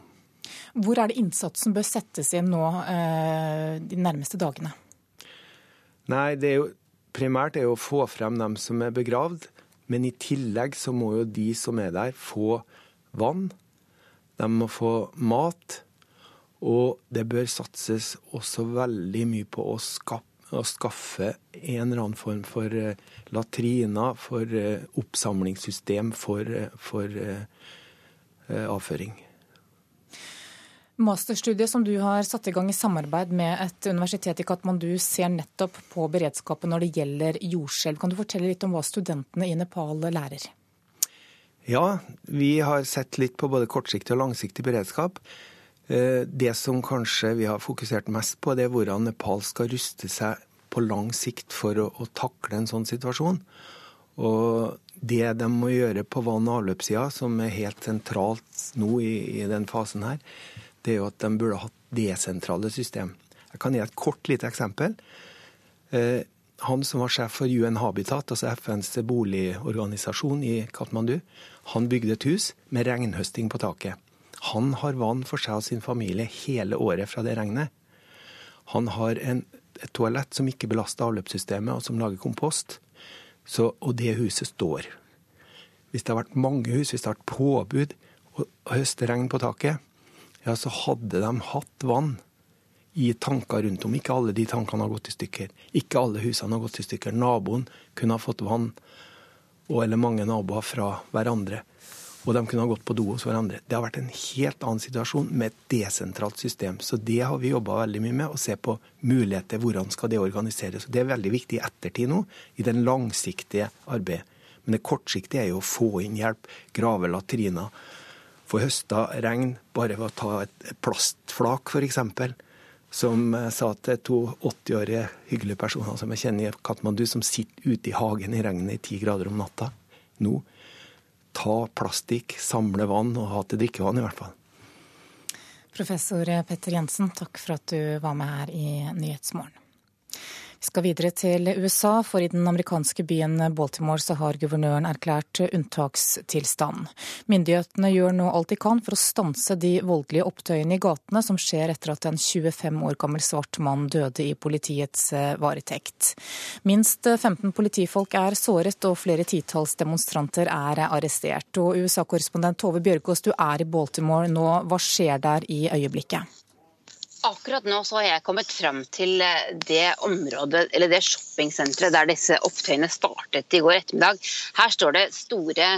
Hvor er det innsatsen bør settes inn nå eh, de nærmeste dagene? Nei, det er jo primært er å få frem dem som er begravd. Men i tillegg så må jo de som er der, få vann. De må få mat. Og det bør satses også veldig mye på å, skaffe, å skaffe en eller annen form for uh, latriner, for uh, oppsamlingssystem for, uh, for avføring. Masterstudiet som du har satt i gang i samarbeid med et universitet i Katmandu, ser nettopp på beredskapen når det gjelder jordskjelv. Kan du fortelle litt om hva studentene i Nepal lærer? Ja, vi har sett litt på både kortsiktig og langsiktig beredskap. Eh, det som kanskje vi har fokusert mest på, det er hvordan Nepal skal ruste seg på lang sikt for å, å takle en sånn situasjon. Og det de må gjøre på vann- og avløpssida, som er helt sentralt nå i, i den fasen her, det er jo at de burde hatt desentrale system. Jeg kan gi et kort lite eksempel. Eh, han som var sjef for UN Habitat, altså FNs boligorganisasjon i Katmandu, han bygde et hus med regnhøsting på taket. Han har vann for seg og sin familie hele året fra det regnet. Han har en, et toalett som ikke belaster avløpssystemet, og som lager kompost. Så, og det huset står. Hvis det har vært mange hus, hvis det har vært påbud å høste regn på taket, ja, så hadde de hatt vann i tanker rundt om. Ikke alle de tankene har gått i stykker. Ikke alle husene har gått i stykker. Naboen kunne ha fått vann, og, eller mange naboer fra hverandre. Og de kunne ha gått på do hos hverandre. Det har vært en helt annen situasjon med et desentralt system. Så det har vi jobba veldig mye med, å se på muligheter. Hvordan skal det organiseres. Det er veldig viktig i ettertid nå, i den langsiktige arbeidet. Men det kortsiktige er jo å få inn hjelp, grave latriner, få høsta regn bare ved å ta et plastflak, f.eks som sa til to 80-årige hyggelige personer som jeg kjenner i Katmandu, som sitter ute i hagen i regnet i ti grader om natta nå. Ta plastikk, samle vann og ha til drikkevann, i hvert fall. Professor Petter Jensen, takk for at du var med her i Nyhetsmorgen. Skal videre til USA, for i den amerikanske byen Baltimore så har guvernøren erklært unntakstilstand. Myndighetene gjør nå alt de kan for å stanse de voldelige opptøyene i gatene som skjer etter at en 25 år gammel svart mann døde i politiets eh, varetekt. Minst 15 politifolk er såret og flere titalls demonstranter er arrestert. Og USA-korrespondent Tove Bjørgaas, du er i Baltimore nå. Hva skjer der i øyeblikket? Akkurat nå så har jeg kommet fram til eh, det området, eller det shoppingsenteret der disse opptøyene startet i går ettermiddag. Her står det store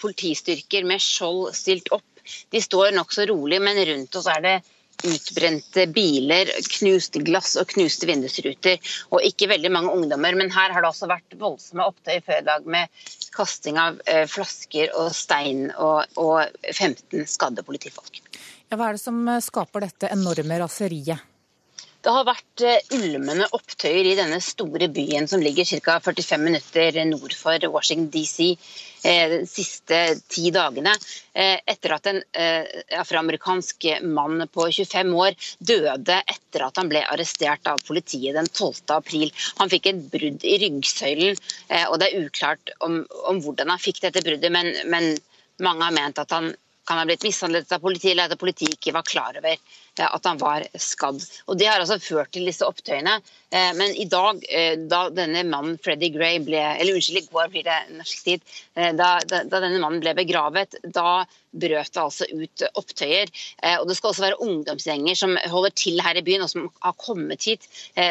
politistyrker med skjold stilt opp. De står nokså rolig, men rundt oss er det utbrente biler, knuste glass og knuste vindusruter. Og ikke veldig mange ungdommer, men her har det også vært voldsomme opptøy før i dag med kasting av eh, flasker og stein og, og 15 skadde politifolk. Ja, hva er det som eh, skaper dette enorme raseriet? Det har vært eh, ulmende opptøyer i denne store byen som ligger ca. 45 minutter nord for Washington DC eh, de siste ti dagene. Etter at en afroamerikansk mann på 25 år døde etter at han ble arrestert av politiet den 12. april. Han fikk et brudd i ryggsøylen, og det er uklart om, om hvordan han fikk dette bruddet, men, men mange har ment at han kan ha blitt mishandlet av politiet, eller at politiet ikke var klar over at han var skadd. Og Det har altså ført til disse opptøyene. Eh, men i dag, eh, da denne mannen Freddy Gray ble eller unnskyld, i går blir det norsk tid, eh, da, da, da, denne mannen ble begravet, da brøt det altså ut opptøyer. Og Det skal også være ungdomsgjenger som holder til her i byen, og som har kommet hit,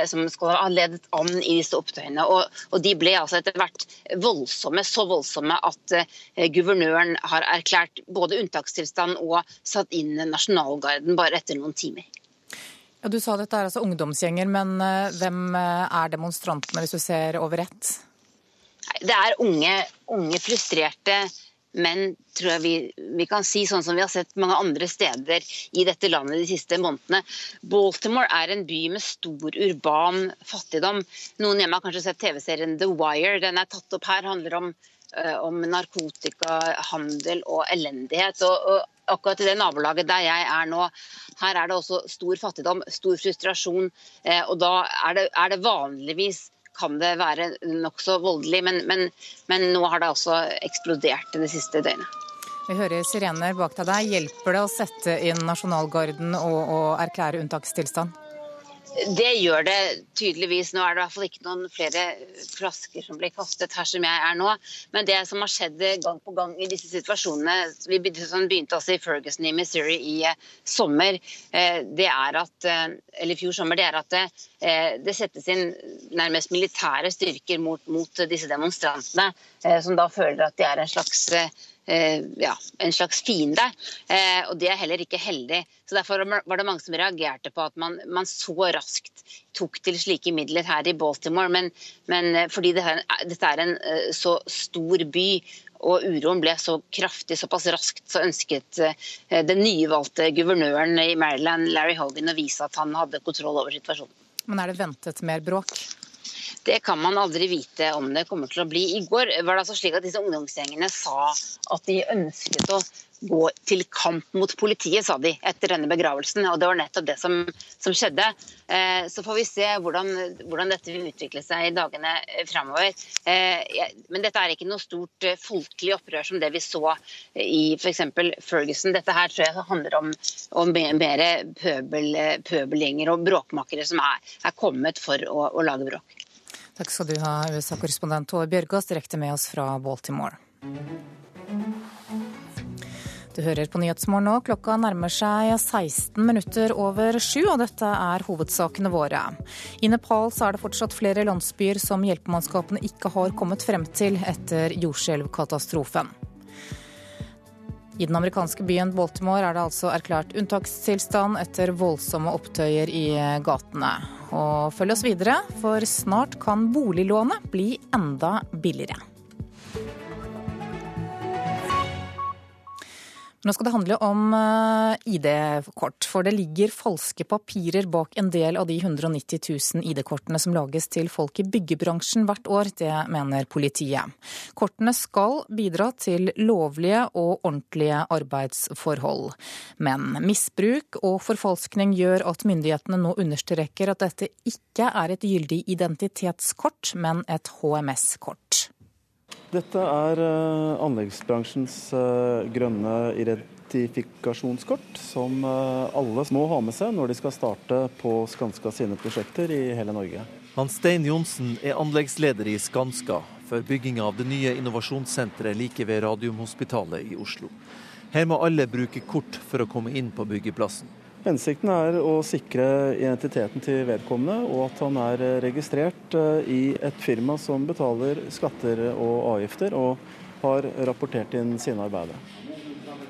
som skal ha ledet an i disse opptøyene. Og, og De ble altså etter hvert voldsomme, så voldsomme at guvernøren har erklært både unntakstilstand og satt inn nasjonalgarden bare etter noen timer. Ja, du sa dette er altså ungdomsgjenger, men eh, hvem eh, er demonstrantene hvis du ser over ett? Det er unge, unge frustrerte menn, tror jeg vi, vi, kan si, sånn som vi har sett mange andre steder i dette landet de siste månedene. Baltimore er en by med stor urban fattigdom. Noen hjemme har kanskje sett TV-serien The Wire. Den er tatt opp her. handler om, om narkotika, handel og elendighet. Og, akkurat i det nabolaget der jeg er nå, her er det også stor fattigdom, stor frustrasjon. Eh, og da er det, er det vanligvis kan det være nokså voldelig, men, men, men, nå har det også eksplodert det siste døgnet. Vi hører sirener bak deg. Hjelper det å sette inn nasjonalgarden og, og erklære unntakstilstand? Det gjør det tydeligvis. Nå er det i hvert fall ikke noen flere flasker som blir kastet her som jeg er nå. Men det som har skjedd gang på gang i disse situasjonene, vi begynte altså i Ferguson i Missouri i eh, sommer, eh, det er at, eh, eller fjor sommer, det er at det, det settes inn nærmest militære styrker mot, mot disse demonstrantene, som da føler at de er en slags ja, en slags fiende. Eh, og det er heller ikke heldig. Så Derfor var det mange som reagerte på at man, man så raskt tok til slike midler her i Baltimore. Men, men eh, fordi dette, dette er en så stor by og uroen ble så kraftig såpass raskt, så ønsket den nyvalgte guvernøren i Maryland, Larry Hogan, å vise at han hadde kontroll over situasjonen. Men er det ventet mer bråk? Det kan man aldri vite om det kommer til å bli. I går var det altså slik at disse ungdomsgjengene sa at de ønsket å gå til kamp mot politiet, sa de etter denne begravelsen. Og det var nettopp det som, som skjedde. Eh, så får vi se hvordan, hvordan, dette vil utvikle seg i dagene framover. Eh, men dette er ikke noe stort eh, folkelig opprør som det vi så i f.eks. Ferguson. Dette her tror jeg handler om, om mer pøbel, pøbelgjenger og bråkmakere som er, er kommet for å, å lage bråk. Takk skal du ha, USA-korrespondent Tove Bjørgaas, direkte med oss fra Baltimore. Du hører på Nyhetsmorgen nå. Klokka nærmer seg 16 minutter over sju, og dette er hovedsakene våre. I Nepal er det fortsatt flere landsbyer som hjelpemannskapene ikke har kommet frem til etter jordskjelvkatastrofen. I den amerikanske byen Baltimore er det altså erklært unntakstilstand etter voldsomme opptøyer i gatene. Og følg oss videre, for snart kan boliglånet bli enda billigere. Nå skal det handle om eh, ID-kort, for det ligger falske papirer bak en del av de 190 000 ID-kortene som lages til folk i byggebransjen hvert år. Det mener politiet. Kortene skal bidra til lovlige og ordentlige arbeidsforhold. Men misbruk og forfalskning gjør at myndighetene nå understreker at dette ikke er et gyldig identitetskort, men et HMS-kort. Dette er uh, anleggsbransjens uh, grønne identifikasjonskort, som uh, alle må ha med seg når de skal starte på Skanska sine prosjekter i hele Norge. Hans Stein Johnsen er anleggsleder i Skanska for bygginga av det nye innovasjonssenteret like ved Radiumhospitalet i Oslo. Her må alle bruke kort for å komme inn på byggeplassen. Hensikten er å sikre identiteten til vedkommende, og at han er registrert eh, i et firma som betaler skatter og avgifter, og har rapportert inn sine arbeider.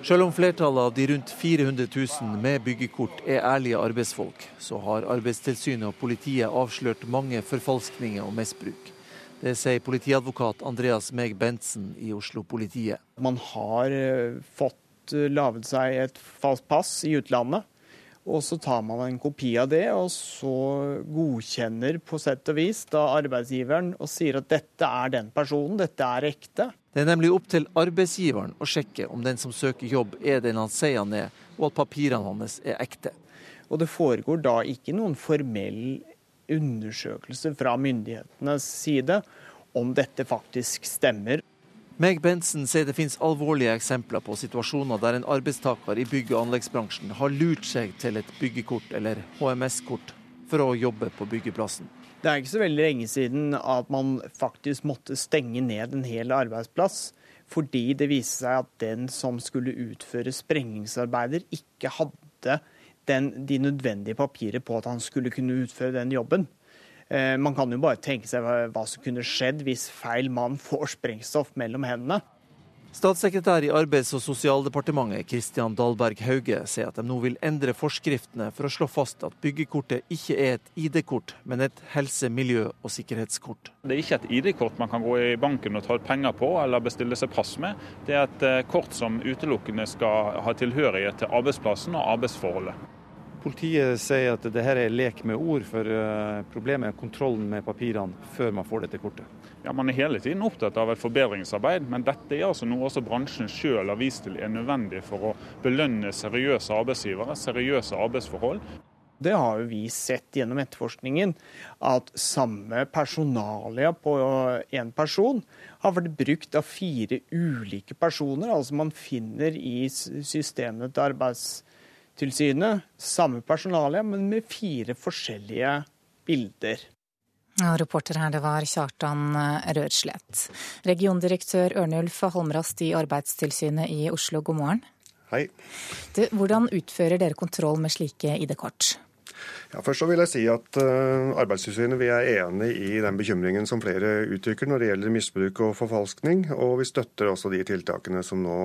Selv om flertallet av de rundt 400 000 med byggekort er ærlige arbeidsfolk, så har Arbeidstilsynet og politiet avslørt mange forfalskninger og misbruk. Det sier politiadvokat Andreas Meg Bentsen i Oslo-politiet. Man har eh, fått laget seg et falskt pass i utlandet Og så tar man en kopi av det, og så godkjenner på sett og vis da arbeidsgiveren og sier at dette er den personen, dette er ekte. Det er nemlig opp til arbeidsgiveren å sjekke om den som søker jobb er den han sier han er, og at papirene hans er ekte. Og det foregår da ikke noen formell undersøkelse fra myndighetenes side om dette faktisk stemmer. Meg Bensen sier det finnes alvorlige eksempler på situasjoner der en arbeidstaker i bygg- og anleggsbransjen har lurt seg til et byggekort eller HMS-kort for å jobbe på byggeplassen. Det er ikke så veldig lenge siden at man faktisk måtte stenge ned en hel arbeidsplass fordi det viste seg at den som skulle utføre sprengningsarbeider, ikke hadde den, de nødvendige papirer på at han skulle kunne utføre den jobben. Eh, man kan jo bare tenke seg hva som kunne skjedd hvis feil mann får sprengstoff mellom hendene. Statssekretær i Arbeids- og sosialdepartementet Kristian Dahlberg Hauge sier at de nå vil endre forskriftene for å slå fast at byggekortet ikke er et ID-kort, men et helse-, miljø- og sikkerhetskort. Det er ikke et ID-kort man kan gå i banken og ta ut penger på eller bestille seg pass med. Det er et eh, kort som utelukkende skal ha tilhørighet til arbeidsplassen og arbeidsforholdet. Politiet sier at det her er lek med ord, for eh, problemet er kontrollen med papirene før man får dette kortet. Ja, Man er hele tiden opptatt av et forbedringsarbeid, men dette er altså noe også bransjen sjøl har vist til er nødvendig for å belønne seriøse arbeidsgivere, seriøse arbeidsforhold. Det har jo vi sett gjennom etterforskningen, at samme personalia på én person har vært brukt av fire ulike personer. Altså man finner i systemet til arbeidsgivere tilsynet samme personale, men med fire forskjellige bilder. Ja, reporter her, det var Kjartan eh, Rødslett. Regiondirektør Ørnulf Holmrast i Arbeidstilsynet i Oslo, god morgen. Hei. Du, hvordan utfører dere kontroll med slike ID-kort? Ja, først så vil jeg si at uh, Arbeidstilsynet vi er enig i den bekymringen som flere uttrykker når det gjelder misbruk og forfalskning, og vi støtter også de tiltakene som nå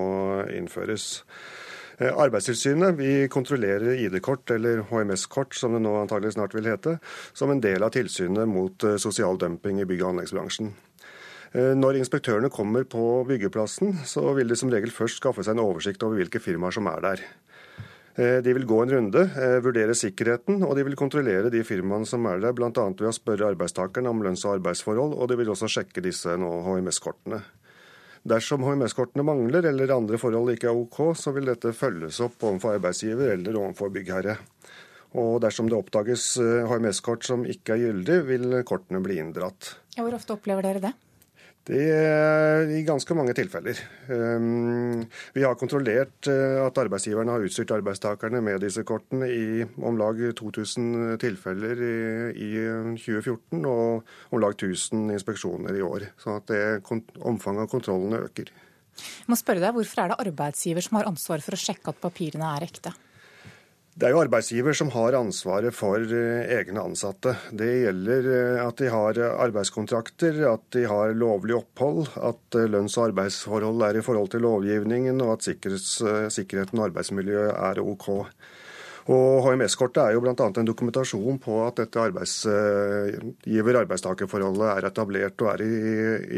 innføres. Eh, Arbeidstilsynet vi kontrollerer ID-kort, eller HMS-kort som det nå antagelig snart vil hete, som en del av tilsynet mot eh, sosial dumping i bygg- og anleggsbransjen. Eh, når inspektørene kommer på byggeplassen, så vil de som regel først skaffe seg en oversikt over hvilke firmaer som er der. De vil gå en runde, vurdere sikkerheten, og de vil kontrollere de firmaene som er der, bl.a. ved å spørre arbeidstakerne om lønns- og arbeidsforhold, og de vil også sjekke disse HMS-kortene. Dersom HMS-kortene mangler eller andre forhold ikke er OK, så vil dette følges opp overfor arbeidsgiver eller overfor byggherre. Og dersom det oppdages HMS-kort eh, som ikke er gyldig, vil kortene bli inndratt. Hvor ofte opplever dere det? Det er i ganske mange tilfeller. Ehm, vi har kontrollert eh, at arbeidsgiverne har utstyrt arbeidstakerne med disse kortene i om lag 2000 tilfeller i 2014 og om lag 1000 inspeksjoner i år. Så at det, omfanget av kontrollene øker. Jeg må spørre deg, Hvorfor er det arbeidsgiver som har ansvar for å sjekke at papirene er ekte? Det er jo arbeidsgiver som har ansvaret for eh, egne ansatte. Det gjelder eh, at de har arbeidskontrakter, at de har lovlig opphold, at eh, lønns- og arbeidsforhold er i forhold til lovgivningen, og at sikkerheten og arbeidsmiljøet er OK. Og HMS-kortet er jo bl.a. en dokumentasjon på at dette arbeidsgiver-arbeidstakerforholdet er etablert og er i,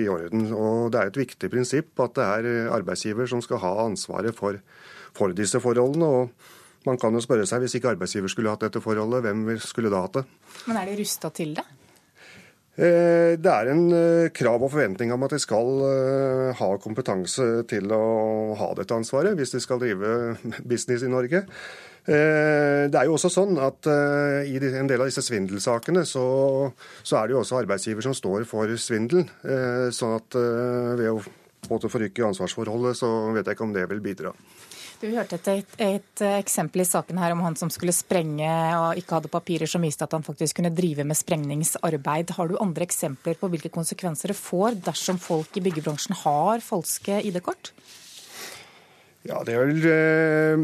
i, orden. Og Det er et viktig prinsipp at det er arbeidsgiver som skal ha ansvaret for, for disse forholdene. og man kan jo spørre seg, hvis ikke arbeidsgiver skulle hatt dette forholdet, hvem skulle da hatt det? Men er de rusta til det? Eh, det er en eh, krav og forventning om at de skal eh, ha kompetanse til å ha dette ansvaret, hvis de skal drive business i Norge. Det er jo også sånn at I en del av disse svindelsakene så, så er det jo også arbeidsgiver som står for svindelen. Sånn at ved å forrykke ansvarsforholdet, så vet jeg ikke om det vil bidra. Du hørte et, et, et, eksempel i saken her om han som skulle sprenge og ikke hadde papirer som viste at han faktisk kunne drive med sprengningsarbeid. Har du andre eksempler på hvilke konsekvenser det får dersom folk i byggebransjen har falske ID-kort? Ja, det er vel eh,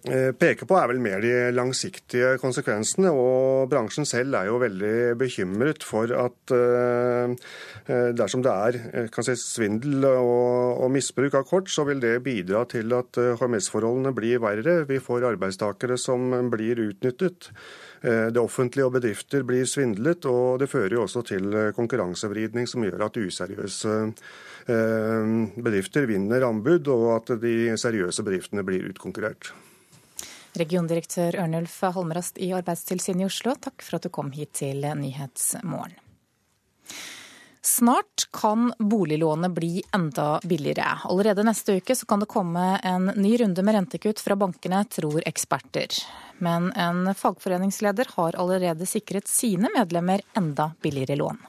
peker på, er vel mer de langsiktige konsekvensene. Og bransjen selv er jo veldig bekymret for at eh, eh, dersom det er si, svindel og, og, misbruk av kort, så vil det bidra til at HMS-forholdene blir verre. Vi får arbeidstakere som blir utnyttet. Det offentlige og bedrifter blir svindlet, og det fører jo også til konkurransevridning som gjør at useriøse bedrifter vinner anbud, og at de seriøse bedriftene blir utkonkurrert. Regiondirektør Ørnulf Halmerast i Arbeidstilsynet i Oslo, takk for at du kom hit til Nyhetsmorgen. Snart kan boliglånet bli enda billigere. Allerede neste uke kan det komme en ny runde med rentekutt fra bankene, tror eksperter. Men en fagforeningsleder har allerede sikret sine medlemmer enda billigere lån.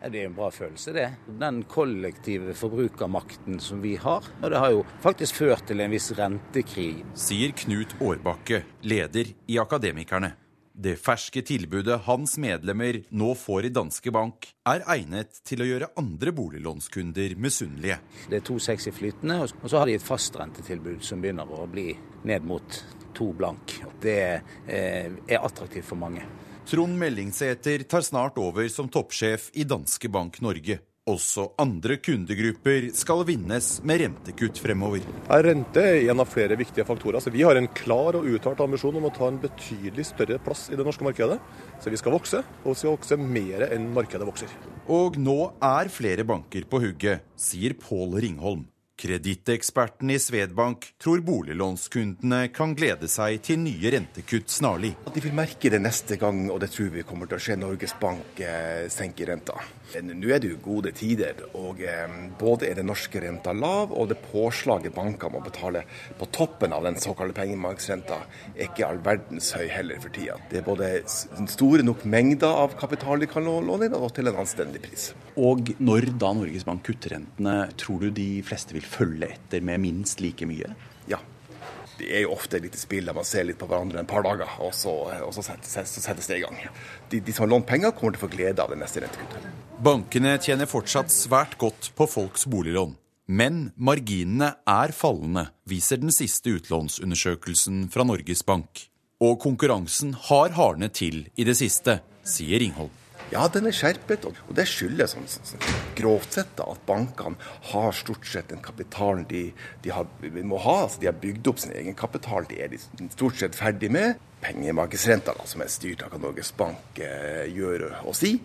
Det er en bra følelse, det. Den kollektive forbrukermakten som vi har. Og det har jo faktisk ført til en viss rentekrig. Sier Knut Årbakke, leder i Akademikerne. Det ferske tilbudet hans medlemmer nå får i Danske Bank, er egnet til å gjøre andre boliglånskunder misunnelige. Det er to seks i flytende, og så har de et fastrentetilbud som begynner å bli ned mot to blank. Det eh, er attraktivt for mange. Trond Mellingsæter tar snart over som toppsjef i Danske Bank Norge. Også andre kundegrupper skal vinnes med rentekutt fremover. Rente er en av flere viktige faktorer. Så vi har en klar og uttalt ambisjon om å ta en betydelig større plass i det norske markedet. Så vi skal vokse, og vi skal vokse mer enn markedet vokser. Og nå er flere banker på hugget, sier Pål Ringholm. Kreditteksperten i Svedbank tror boliglånskundene kan glede seg til nye rentekutt snarlig. At de vil merke det neste gang, og det tror vi kommer til å skje. Norges Bank eh, senker renta. Nå er det jo gode tider, og eh, både er den norske renta lav, og det påslaget bankene må betale på toppen av den såkalte pengemarkedsrenta, er ikke all verdens høy heller for tida. Det er både store nok mengder av kapital de kan låne inn, og til en anstendig pris. Og når da Norges Bank kutter rentene, tror du de fleste vil følge etter med minst like mye? Det er jo ofte et lite spill der man ser litt på hverandre en par dager, og så, og så settes, settes, det i gang. De, de som har lånt penger, kommer til å få glede av det neste rentekuttet. Bankene tjener fortsatt svært godt på folks boliglån. Men marginene er fallende, viser den siste utlånsundersøkelsen fra Norges Bank. Og konkurransen har hardnet til i det siste, sier Ringholm. Ja, den er skjerpet, og det skyldes sånn, sånn, grovt sett da, at bankene har stort sett den kapitalen de, de har, må ha. altså De har bygd opp sin egen kapital, de er de stort sett ferdig med. Pengemarkedsrenta, da, som er styrt av hva Norges Bank eh, gjør og sier,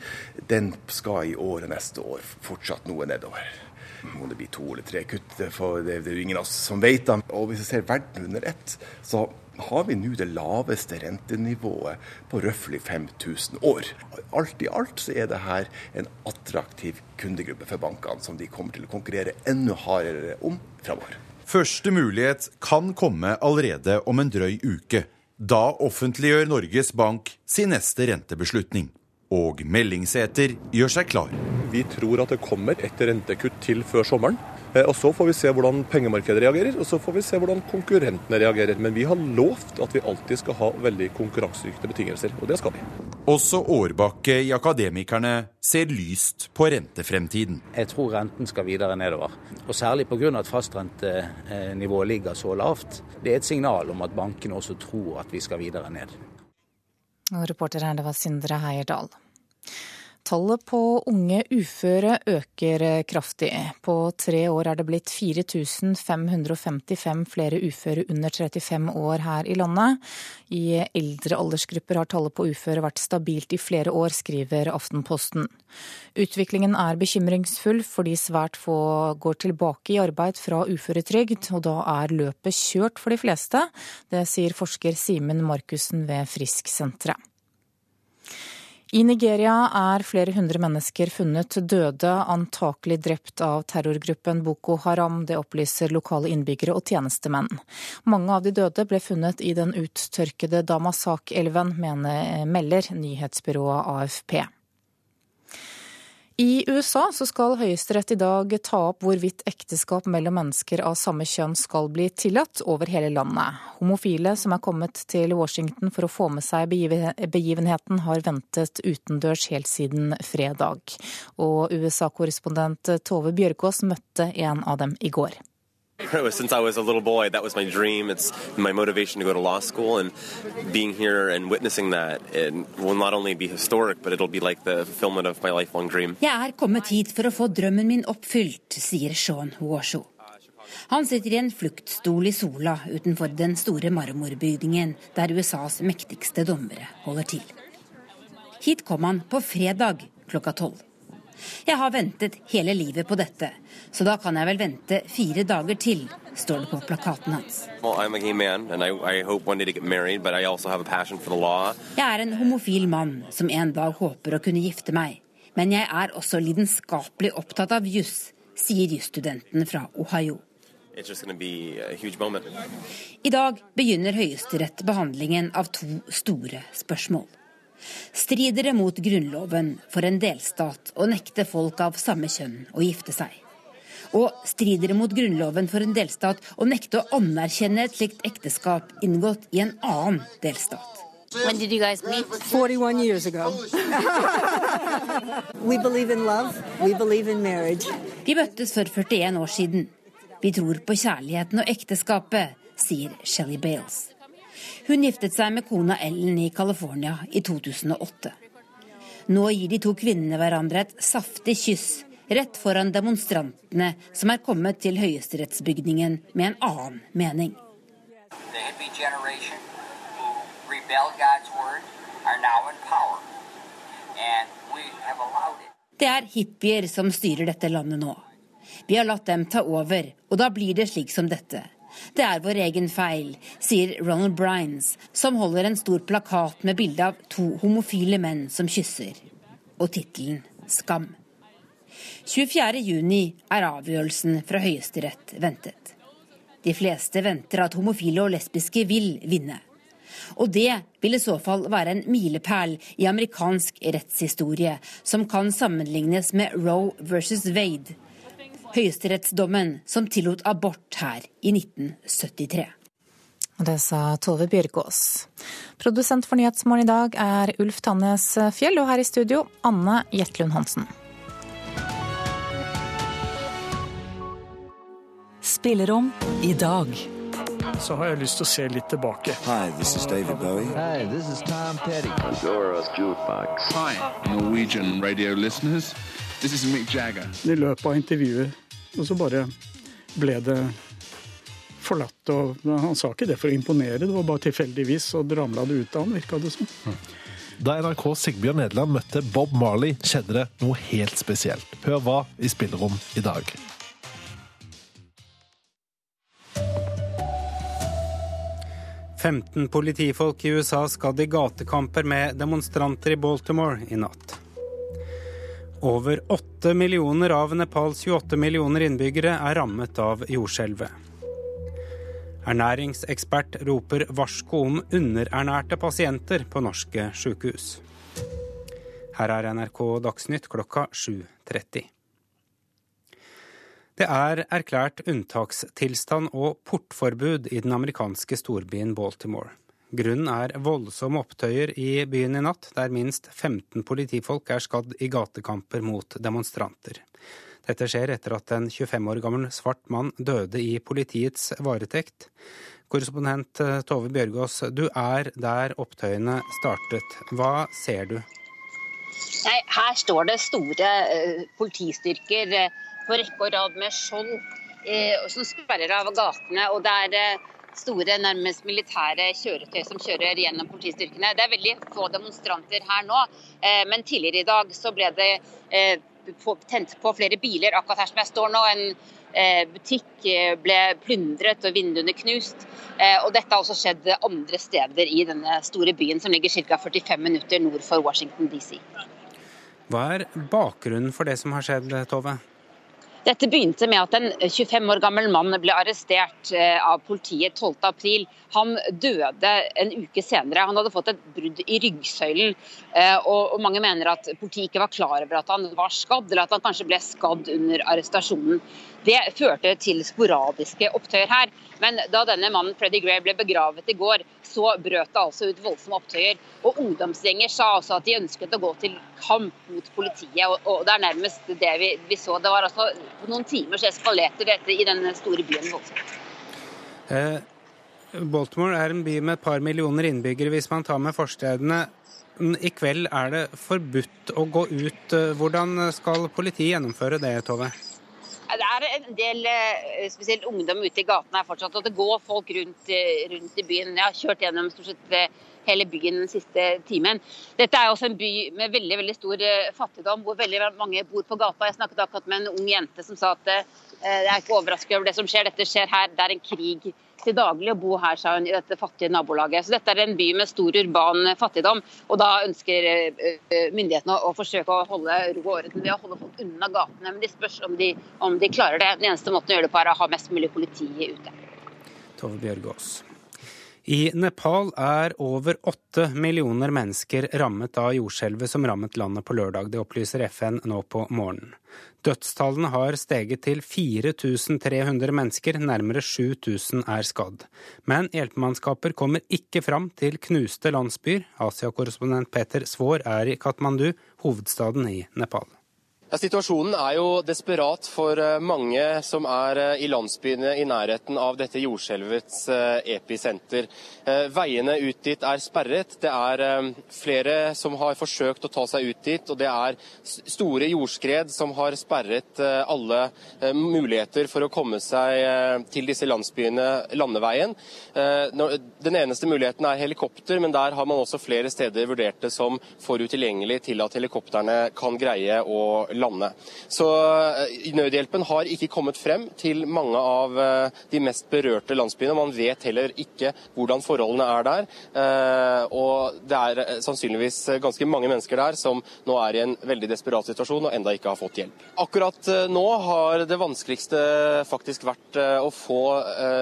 den skal i året neste år fortsatt noe nedover. Om det blir to eller tre kutt, for det, det er jo ingen av oss som vet det. Og hvis vi ser verden under ett, så har vi nå det laveste rentenivået på røftlig 5000 år. Alt i alt så er det her en attraktiv kundegruppe for bankene, som de kommer til å konkurrere enda hardere om framover. Første mulighet kan komme allerede om en drøy uke. Da offentliggjør Norges Bank sin neste rentebeslutning. Og Mellingsæter gjør seg klar. Vi tror at det kommer et rentekutt til før sommeren. Eh, og Så får vi se hvordan pengemarkedet reagerer, og så får vi se hvordan konkurrentene reagerer. Men vi har lovt at vi alltid skal ha veldig konkurransedyktige betingelser, og det skal vi. Også Årbakke i Akademikerne ser lyst på rentefremtiden. Jeg tror renten skal videre nedover, og særlig pga. at fastrentenivået ligger så lavt. Det er et signal om at bankene også tror at vi skal videre ned. Og reporter her, det var Sindre Heierdal. Tallet på unge uføre øker kraftig. På tre år er det blitt 4555 flere uføre under 35 år her i landet. I eldre aldersgrupper har tallet på uføre vært stabilt i flere år, skriver Aftenposten. Utviklingen er bekymringsfull fordi svært få går tilbake i arbeid fra uføretrygd, og da er løpet kjørt for de fleste. Det sier forsker Simen Markussen ved Frisksenteret. I Nigeria er flere hundre mennesker funnet døde, antakelig drept av terrorgruppen Boko Haram. Det opplyser lokale innbyggere og tjenestemenn. Mange av de døde ble funnet i den uttørkede Damasak-elven, melder nyhetsbyrået AFP. I USA så skal Høyesterett i dag ta opp hvorvidt ekteskap mellom mennesker av samme kjønn skal bli tillatt over hele landet. Homofile som er kommet til Washington for å få med seg begivenheten, har ventet utendørs helt siden fredag. Og USA-korrespondent Tove Bjørgaas møtte en av dem i går. Since I was a little boy, that was my dream. It's my motivation to go to law school, and being here and witnessing that it will not only be historic, but it'll be like the fulfillment of my lifelong dream. Jeg er kommet hit for å få drømmen min oppfylt, sier Sean Washo. Han sitter i en fluktstol i sola utenfor den store marmorbygningen der USAs mektigste dommere holder til. Hit kom han på fredag klokka tolv. Jeg har ventet hele livet på dette, så da kan jeg vel vente fire dager til, står det på plakaten hans. Jeg er en homofil mann som en dag håper å kunne gifte meg. Men jeg er også lidenskapelig opptatt av juss, sier jusstudenten fra Ohio. I dag begynner Høyesterett behandlingen av to store spørsmål. Strider det mot Grunnloven for en delstat å nekte folk av samme kjønn å gifte seg? Og strider det mot Grunnloven for en delstat å nekte å anerkjenne et slikt ekteskap inngått i en annen delstat? When did you guys meet? 41 years ago. we believe in love. We believe in marriage. Vi møttes for 41 år siden. Vi tror på kjærligheten og ekteskapet, sier Shelly Bales. Hun giftet seg med kona Ellen i California i 2008. Nå gir de to kvinnene hverandre et saftig kyss rett foran demonstrantene som er kommet til høyesterettsbygningen med en annen mening. Det er hippier som styrer dette landet nå. Vi har latt dem ta over, og da blir det slik som dette. Det er vår egen feil, sier Ronald Brines, som holder en stor plakat med bilde av to homofile menn som kysser, og tittelen Skam. 24.6 er avgjørelsen fra Høyesterett ventet. De fleste venter at homofile og lesbiske vil vinne. Og det vil i så fall være en milepæl i amerikansk rettshistorie, som kan sammenlignes med Roe versus Wade, høyesterettsdommen som tillot abort her i 1973. Og det sa Tove Bjørgaas. Produsent for Nyhetsmorgen i dag er Ulf Tannes Fjell, og her i studio Anne Jetlund Hansen. Spillerom i dag. Så har jeg lyst til å se litt tilbake. Hi, this is David Bowie. Hi, this is Tom Petty. Pandora's Jukebox. Hi, Norwegian radio listeners. This is Mick Jagger. I løpet av intervjuet og så bare ble det forlatt. og Han sa ikke det for å imponere, det var bare tilfeldigvis, og ramla det ut av han, virka det som. Da NRK Sigbjørn Nederland møtte Bob Marley, skjedde det noe helt spesielt. Hør hva i Spillerom i dag. «15 politifolk i USA skadd i gatekamper med demonstranter i Baltimore i natt. Over 8 millioner av Nepals 28 millioner innbyggere er rammet av jordskjelvet. Ernæringsekspert roper varsko om underernærte pasienter på norske sykehus. Her er NRK Dagsnytt klokka 7.30. Det er erklært unntakstilstand og portforbud i den amerikanske storbyen Baltimore. Grunnen er voldsomme opptøyer i byen i natt, der minst 15 politifolk er skadd i gatekamper mot demonstranter. Dette skjer etter at en 25 år gammel svart mann døde i politiets varetekt. Korrespondent eh, Tove Bjørgaas, du er der opptøyene startet. Hva ser du? Nei, her står det store uh, politistyrker uh, på rekke og rad med skjold som sperrer av gatene. og det er store, nærmest militære kjøretøy som kjører gjennom politistyrkene. Det er veldig få demonstranter her nå, eh, men tidligere i dag så ble det eh, tent på flere biler akkurat her som jeg står nå. En eh, butikk ble plyndret og vinduene knust. Og dette har også skjedd andre steder i denne store byen som ligger ca. 45 minutter nord for Washington DC. Hva er bakgrunnen for det som har skjedd, Tove? Dette begynte med at en 25 år gammel mann ble arrestert eh, av politiet 12.4. Han døde en uke senere. Han hadde fått et brudd i ryggsøylen. Eh, og mange mener at politiet ikke var klar over at han var skadd, eller at han kanskje ble skadd under arrestasjonen. Det førte til sporadiske opptøyer her. Men da denne mannen Freddy Gray ble begravet i går, så brøt det altså ut voldsomme opptøyer. Og ungdomsgjenger sa også at de ønsket å gå til kamp mot politiet. Og, det er nærmest det vi, vi, så. Det var altså noen timer så eskalerte dette i denne store byen voldsomt. Eh, Baltimore er en by med et par millioner innbyggere hvis man tar med forstedene. I kveld er det forbudt å gå ut. Hvordan skal politiet gjennomføre det, Tove? Det er en del eh, spesielt ungdom ute i gatene her fortsatt, og det går folk rundt, eh, rundt i byen. Jeg har kjørt gjennom stort sett eh, hele byen den siste timen. Dette er også en by med veldig veldig stor fattigdom, hvor veldig mange bor på gata. Jeg snakket akkurat med en ung jente som sa at det er ikke overrasket over det som skjer, dette skjer her. Det er en krig til daglig å bo her, sa hun, i dette fattige nabolaget. Så dette er en by med stor urban fattigdom, og da ønsker myndighetene å forsøke å holde ro og orden ved å holde folk unna gatene. Men de spørs om de, om de klarer det. Den eneste måten å gjøre det på er å ha mest mulig politi ute. Tove Bjørgaas. I Nepal er over åtte millioner mennesker rammet av jordskjelvet som rammet landet på lørdag. Det opplyser FN nå på morgenen. Dødstallene har steget til 4300 mennesker, nærmere 7000 er skadd. Men hjelpemannskaper kommer ikke fram til knuste landsbyer. Asia-korrespondent Peter Svaar er i Katmandu, hovedstaden i Nepal. Ja, situasjonen er jo desperat for eh, mange som er eh, i landsbyene i nærheten av dette jordskjelvets eh, episenter. Veiene ut dit er sperret. Det er flere som har forsøkt å ta seg ut dit, og det er store jordskred som har sperret alle muligheter for å komme seg til disse landsbyene landeveien. Den eneste muligheten er helikopter, men der har man også flere steder vurdert det som for utilgjengelig til at helikoptrene kan greie å lande. Så eh, nødhjelpen har ikke kommet frem til mange av eh, de mest berørte landsbyene. Man vet heller ikke hvordan forholdene er der. Eh, og det er sannsynligvis ganske mange mennesker der som nå er i en veldig desperat situasjon og enda ikke har fått hjelp. Akkurat nå har det vanskeligste faktisk vært å få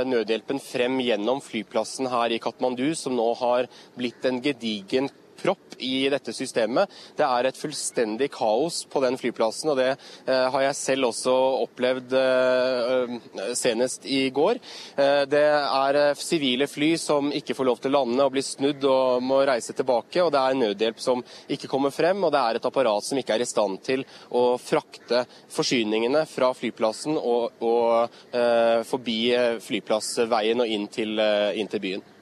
nødhjelpen frem gjennom flyplassen her i Katmandu, som nå har blitt en gedigen propp i dette systemet. Det er et fullstendig kaos på den flyplassen, og det eh, har jeg selv også opplevd eh, senest i går. Eh, det er sivile fly som ikke får lov til å lande og blir snudd og må reise tilbake, og det er nødhjelp som ikke kommer frem, og det er et apparat som ikke er i stand til å frakte forsyningene fra flyplassen og, og forbi flyplassveien og inn til, inn til byen.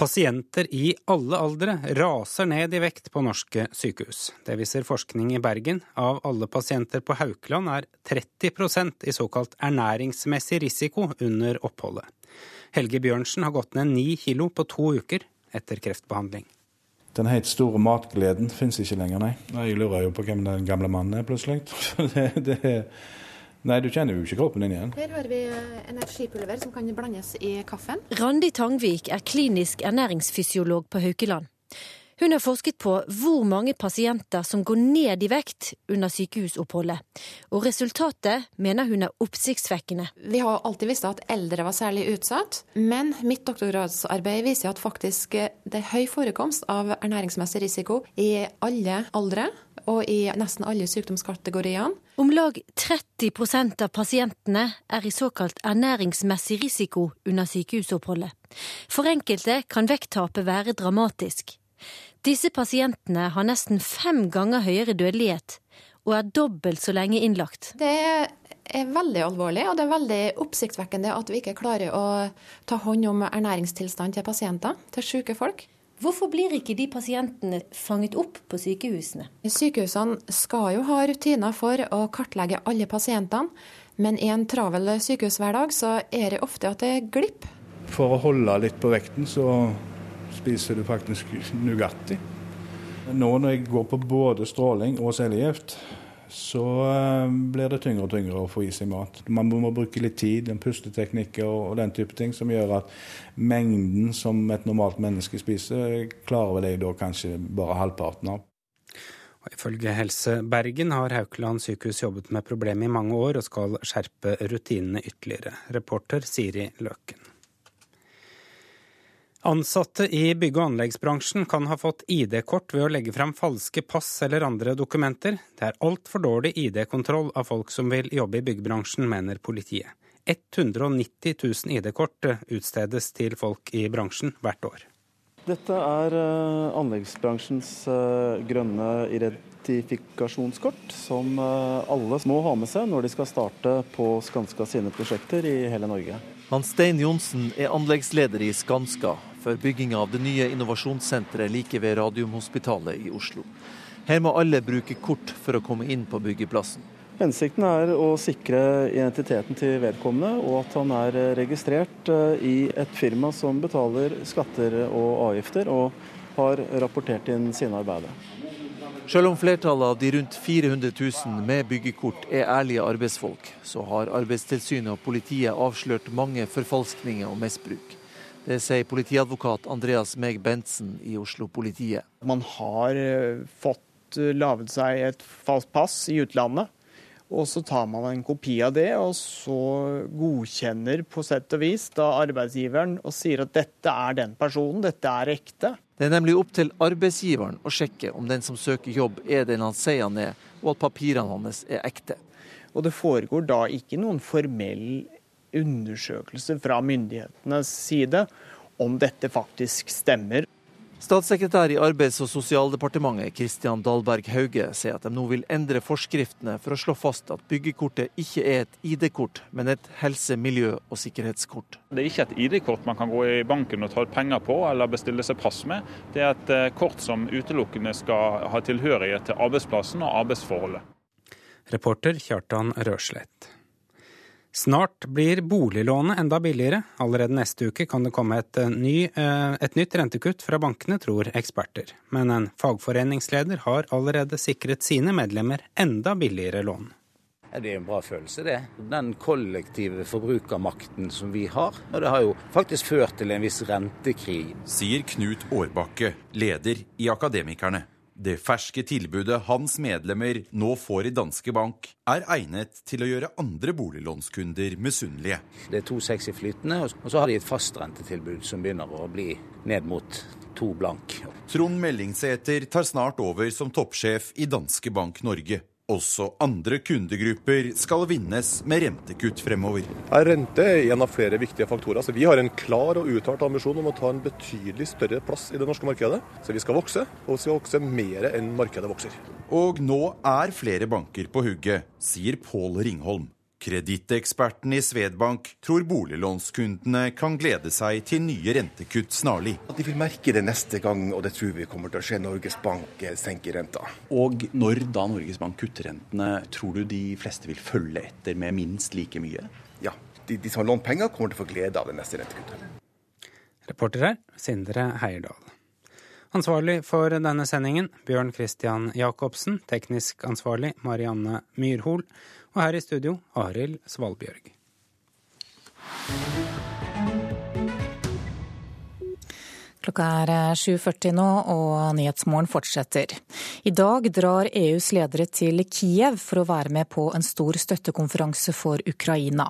Pasienter i alle aldre raser ned i vekt på norske sykehus. Det viser forskning i Bergen. Av alle pasienter på Haukeland er 30% i såkalt ernæringsmessig risiko under oppholdet. Helge Bjørnsen har gått ned ni kilo på to uker etter kreftbehandling. Den helt store matgleden finnes ikke lenger, nei. Jeg lurer jo på hvem den gamle mannen er, plutselig. det, det Nei, du kjenner jo ikke kroppen din igjen. Her har vi eh, energipulver som kan blandes i kaffen. Randi Tangvik er klinisk ernæringsfysiolog på Haukeland. Hun har forsket på hvor mange pasienter som går ned i vekt under sykehusoppholdet, og resultatet mener hun er oppsiktsvekkende. Vi har alltid visst at eldre var særlig utsatt, men mitt doktorgradsarbeid viser at faktisk eh, det er høy forekomst av ernæringsmessig risiko i alle aldre og i nesten alle sykdomskategoriene. Om lag 30% av pasientene er i såkalt ernæringsmessig risiko under sykehusoppholdet. For enkelte kan vekttapet være dramatisk. Disse pasientene har nesten fem ganger høyere dødelighet og er dobbelt så lenge innlagt. Det er veldig alvorlig, og det er veldig oppsiktsvekkende at vi ikke klarer å ta hånd om ernæringstilstanden til pasienter, til syke folk. Hvorfor blir ikke de pasientene fanget opp på sykehusene? Sykehusene skal jo ha rutiner for å kartlegge alle pasientene, men i en travel sykehushverdag så er det ofte at det glipper. For å holde litt på vekten, så spiser du faktisk Nugatti. Nå når jeg går på både stråling og cellegift, så eh, blir det tyngre og tyngre å få i seg mat. Man må bruke litt tid, en pusteteknikk og, den type ting, som gjør at mengden som et normalt menneske spiser, klarer vel jeg da kanskje bare halvparten av. Og ifølge Helse Bergen har Haukeland sykehus jobbet med problemet i mange år og skal skjerpe rutinene ytterligere. Reporter Siri Løken. Ansatte i bygge- og anleggsbransjen kan ha fått ID-kort ved å legge fram falske pass eller andre dokumenter. Det er altfor dårlig ID-kontroll av folk som vil jobbe i byggebransjen, mener politiet. 190 000 ID-kort utstedes til folk i bransjen hvert år. Dette er uh, anleggsbransjens uh, grønne identifikasjonskort, som uh, alle må ha med seg når de skal starte på Skanska sine prosjekter i hele Norge. Hans Stein Johnsen er anleggsleder i Skanska, for bygginga av det nye innovasjonssenteret like ved Radiumhospitalet i Oslo. Her må alle bruke kort for å komme inn på byggeplassen. Hensikten er å sikre identiteten til vedkommende, og at han er registrert eh, i et firma som betaler skatter og avgifter, og har rapportert inn sine arbeider. Selv om flertallet av de rundt 400 000 med byggekort er ærlige arbeidsfolk, så har Arbeidstilsynet og politiet avslørt mange forfalskninger og misbruk. Det sier politiadvokat Andreas Meg Bentsen i Oslo-politiet. Man har eh, fått laget seg et falskt pass i utlandet og så tar man en kopi av det, og så godkjenner på sett og vis da arbeidsgiveren og sier at dette er den personen, dette er ekte. Det er nemlig opp til arbeidsgiveren å sjekke om den som søker jobb er den han sier han er, og at papirene hans er ekte. Og det foregår da ikke noen formell undersøkelse fra myndighetenes side om dette faktisk stemmer. Statssekretær i Arbeids- og sosialdepartementet Kristian Dahlberg Hauge sier at de nå vil endre forskriftene for å slå fast at byggekortet ikke er et ID-kort, men et helse-, miljø- og sikkerhetskort. Det er ikke et ID-kort man kan gå i banken og ta ut penger på eller bestille seg pass med. Det er et eh, kort som utelukkende skal ha tilhørighet til arbeidsplassen og arbeidsforholdet. Reporter Kjartan Røslett. Snart blir boliglånet enda billigere. Allerede neste uke kan det komme et, eh, ny, eh, et, nytt rentekutt fra bankene, tror eksperter. Men en fagforeningsleder har allerede sikret sine medlemmer enda billigere lån. Det er en bra følelse, det. Den kollektive forbrukermakten som vi har. Og det har jo faktisk ført til en viss rentekrig. Sier Knut Årbakke, leder i Akademikerne. Det ferske tilbudet hans medlemmer nå får i Danske Bank, er egnet til å gjøre andre boliglånskunder misunnelige. Det er to i flytende, og så har de et fastrentetilbud som begynner å bli ned mot to blank. Trond Mellingsæter tar snart over som toppsjef i Danske Bank Norge. Også andre kundegrupper skal vinnes med rentekutt fremover. Rente er en av flere viktige faktorer. Så vi har en klar og uttalt ambisjon om å ta en betydelig større plass i det norske markedet. Så vi skal vokse, og vi skal vokse mer enn markedet vokser. Og nå er flere banker på hugget, sier Pål Ringholm. Kreditteksperten i Svedbank tror boliglånskundene kan glede seg til nye rentekutt snarlig. De vil merke det neste gang, og det tror vi kommer til å skje. Norges Bank senker renta. Og når da Norges Bank kutter rentene, tror du de fleste vil følge etter med minst like mye? Ja. De, de som har lånt penger, kommer til å få glede av det neste rentekuttet. Reporter her, Sindre Heierdal. Ansvarlig for denne sendingen, Bjørn Christian Jacobsen. Teknisk ansvarlig, Marianne Myrhol. Og her i studio, Arild Svalbjørg. Klokka er 7.40 eh, nå, og Nyhetsmorgen fortsetter. I dag drar EUs ledere til Kiev for å være med på en stor støttekonferanse for Ukraina.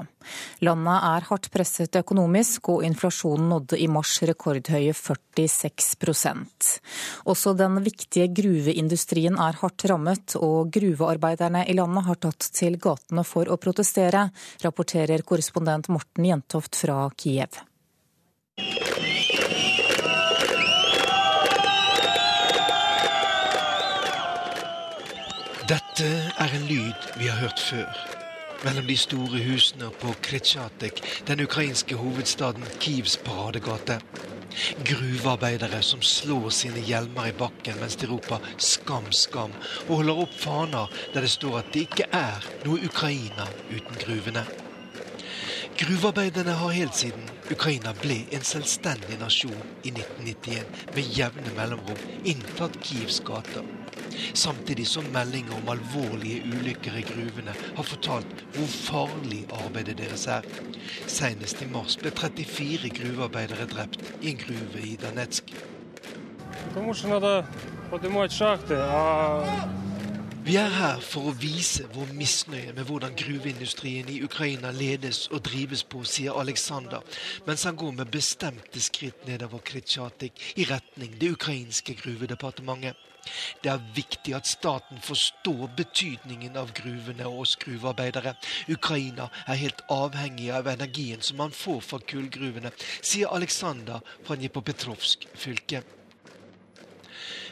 Landet er hardt presset økonomisk, og inflasjonen nådde i mars rekordhøye 46% Også den viktige gruveindustrien er hardt rammet, og gruvearbeiderne i landet har tatt til gatene for å protestere, rapporterer korrespondent Morten Jentoft fra Kiev. Dette er en lyd vi har hørt før. Mellom de store husene på Kretsjatek, den ukrainske hovedstaden Kivs paradegate. Gruvearbeidere som slår sine hjelmer i bakken mens de roper 'skam, skam', og holder opp faner der det står at det ikke er noe Ukraina uten gruvene. Gruvearbeiderne har helt siden Ukraina ble en selvstendig nasjon i 1991 med jevne mellomrom inntatt Kievs gater. Samtidig som meldinger om alvorlige ulykker i gruvene har fortalt hvor farlig arbeidet deres er. Senest i mars ble 34 gruvearbeidere drept i en gruve i Danetsk. Vi er her for å vise vår misnøye med hvordan gruveindustrien i Ukraina ledes og drives på, sier Aleksander, mens han går med bestemte skritt nedover Kritsjatik i retning det ukrainske gruvedepartementet. Det er viktig at staten forstår betydningen av gruvene og oss gruvearbeidere. Ukraina er helt avhengig av energien som man får fra kullgruvene, sier Aleksander fra Dnipropetrovsk fylke.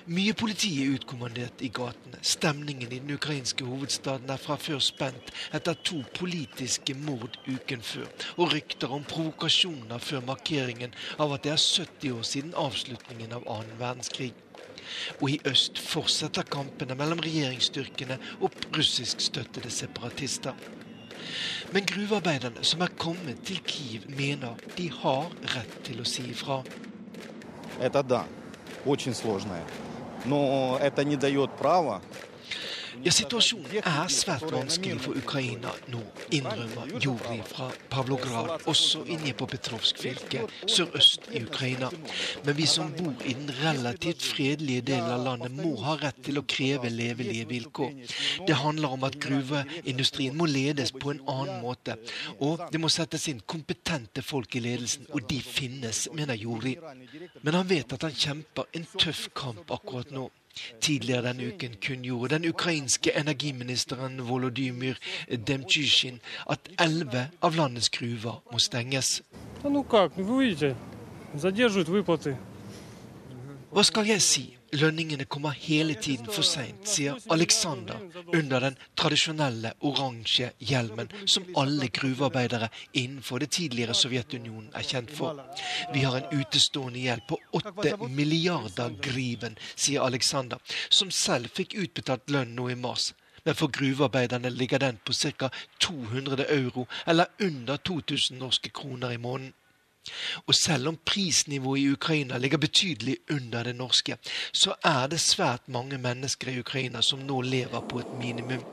Mye politi er utkommandert i gatene. Stemningen i den ukrainske hovedstaden er fra før spent etter to politiske mord uken før, og rykter om provokasjoner før markeringen av at det er 70 år siden avslutningen av annen verdenskrig. Og i øst fortsetter kampene mellom regjeringsstyrkene og russiskstøttede separatister. Men gruvearbeiderne som er kommet til Kiev, mener de har rett til å si ifra. Это да, очень сложное. Но это не дает права ja, Situasjonen er svært vanskelig for Ukraina nå, innrømmer Juri fra Pavlograd, også inne på Petrovsk fylke, sørøst i Ukraina. Men vi som bor i den relativt fredelige delen av landet, må ha rett til å kreve levelige vilkår. Det handler om at gruveindustrien må ledes på en annen måte. Og det må settes inn kompetente folk i ledelsen, og de finnes, mener Juri. Men han vet at han kjemper en tøff kamp akkurat nå. Tidligere denne uken kunngjorde den ukrainske energiministeren Volodymyr Demtsjysjin at elleve av landets gruver må stenges. Hva skal jeg si? Lønningene kommer hele tiden for seint, sier Alexander under den tradisjonelle oransje hjelmen som alle gruvearbeidere innenfor det tidligere Sovjetunionen er kjent for. Vi har en utestående gjeld på åtte milliarder griven, sier Alexander, som selv fikk utbetalt lønn nå i mars. Men for gruvearbeiderne ligger den på ca. 200 euro, eller under 2000 norske kroner i måneden. Og selv om prisnivået i Ukraina ligger betydelig under det norske, så er det svært mange mennesker i Ukraina som nå lever på et minimum.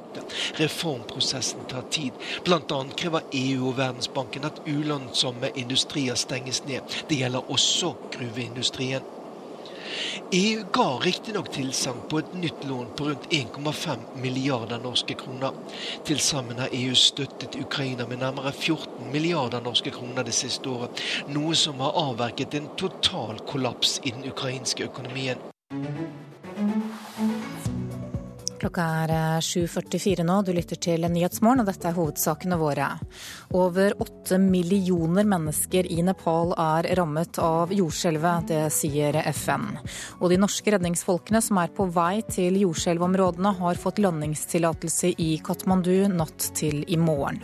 Reformprosessen tar tid. Bl.a. krever EU og Verdensbanken at ulønnsomme industrier stenges ned. Det gjelder også gruveindustrien. EU ga riktignok tilsagn på et nytt lån på rundt 1,5 milliarder norske kroner. Til sammen har EU støttet Ukraina med nærmere 14 milliarder norske kroner det siste året, noe som har avverket en total kollaps i den ukrainske økonomien. Klokka er 7.44 eh, nå, du lytter til Nyhetsmorgen, og dette er hovedsakene våre. Over åtte millioner mennesker i Nepal er rammet av jordskjelvet, det sier FN. Og de norske redningsfolkene som er på vei til jordskjelvområdene, har fått landingstillatelse i Katmandu natt til i morgen.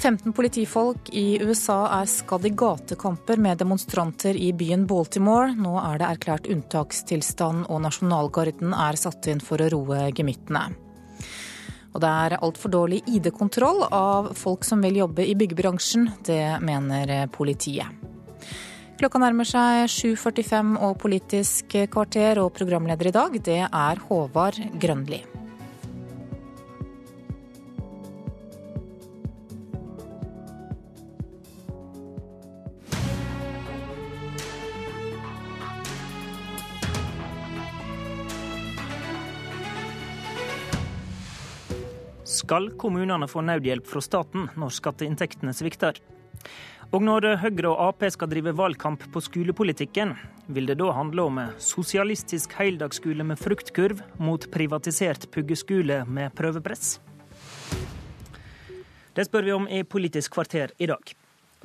15 politifolk i USA er skadd i gatekamper med demonstranter i byen Baltimore. Nå er det erklært unntakstilstand, og nasjonalgarden er satt inn for å roe gemyttene. Og det er altfor dårlig ID-kontroll av folk som vil jobbe i byggebransjen. Det mener politiet. Klokka nærmer seg 7.45 og Politisk kvarter, og programleder i dag, det er Håvard Grønli. Skal kommunene få nødhjelp fra staten når skatteinntektene svikter? Og når Høyre og Ap skal drive valgkamp på skolepolitikken, vil det da handle om sosialistisk heldagsskole med fruktkurv mot privatisert puggeskole med prøvepress? Det spør vi om i Politisk kvarter i dag.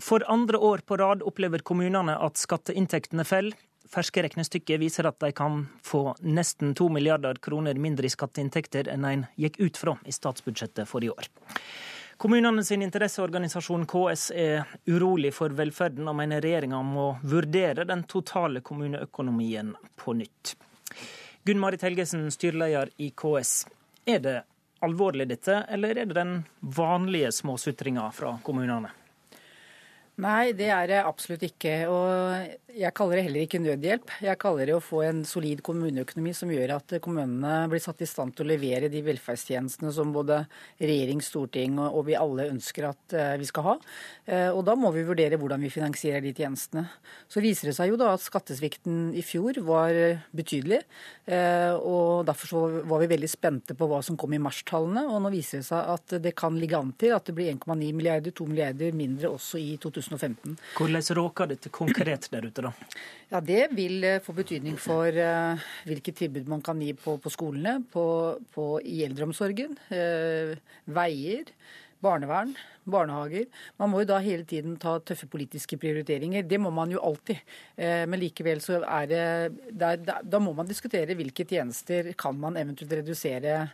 For andre år på rad opplever kommunene at skatteinntektene faller. Ferske regnestykker viser at de kan få nesten to milliarder kroner mindre i skatteinntekter enn en gikk ut fra i statsbudsjettet for i år. Kommunene sin interesseorganisasjon KS er urolig for velferden og mener regjeringa må vurdere den totale kommuneøkonomien på nytt. Gunn Marit Helgesen, styreleder i KS. Er det alvorlig dette, eller er det den vanlige småsutringa fra kommunene? Nei, det er det absolutt ikke. Og jeg kaller det heller ikke nødhjelp. Jeg kaller det å få en solid kommuneøkonomi som gjør at kommunene blir satt i stand til å levere de velferdstjenestene som både regjering, storting og vi alle ønsker at eh, vi skal ha. Eh, og da må vi vurdere hvordan vi finansierer de tjenestene. Så viser det seg jo da at skattesvikten i fjor var betydelig. Eh, og derfor var vi veldig spente på hva som kom i marstallene. Og nå viser det seg at det kan ligge an til at det blir 1,9 milliarder, 2 milliarder mindre også i 2015. Hvordan råker dette konkret der ute? Da? Ja, Det vil eh, få betydning for uh, hvilke tilbud man kan gi på, på skolene, på, på, i eldreomsorgen, uh, veier. barnevern, barnehager. Man må jo da hele tiden ta tøffe politiske prioriteringer. Det må man jo alltid. Uh, men likevel så er det der, Da må man diskutere hvilke tjenester kan man eventuelt redusere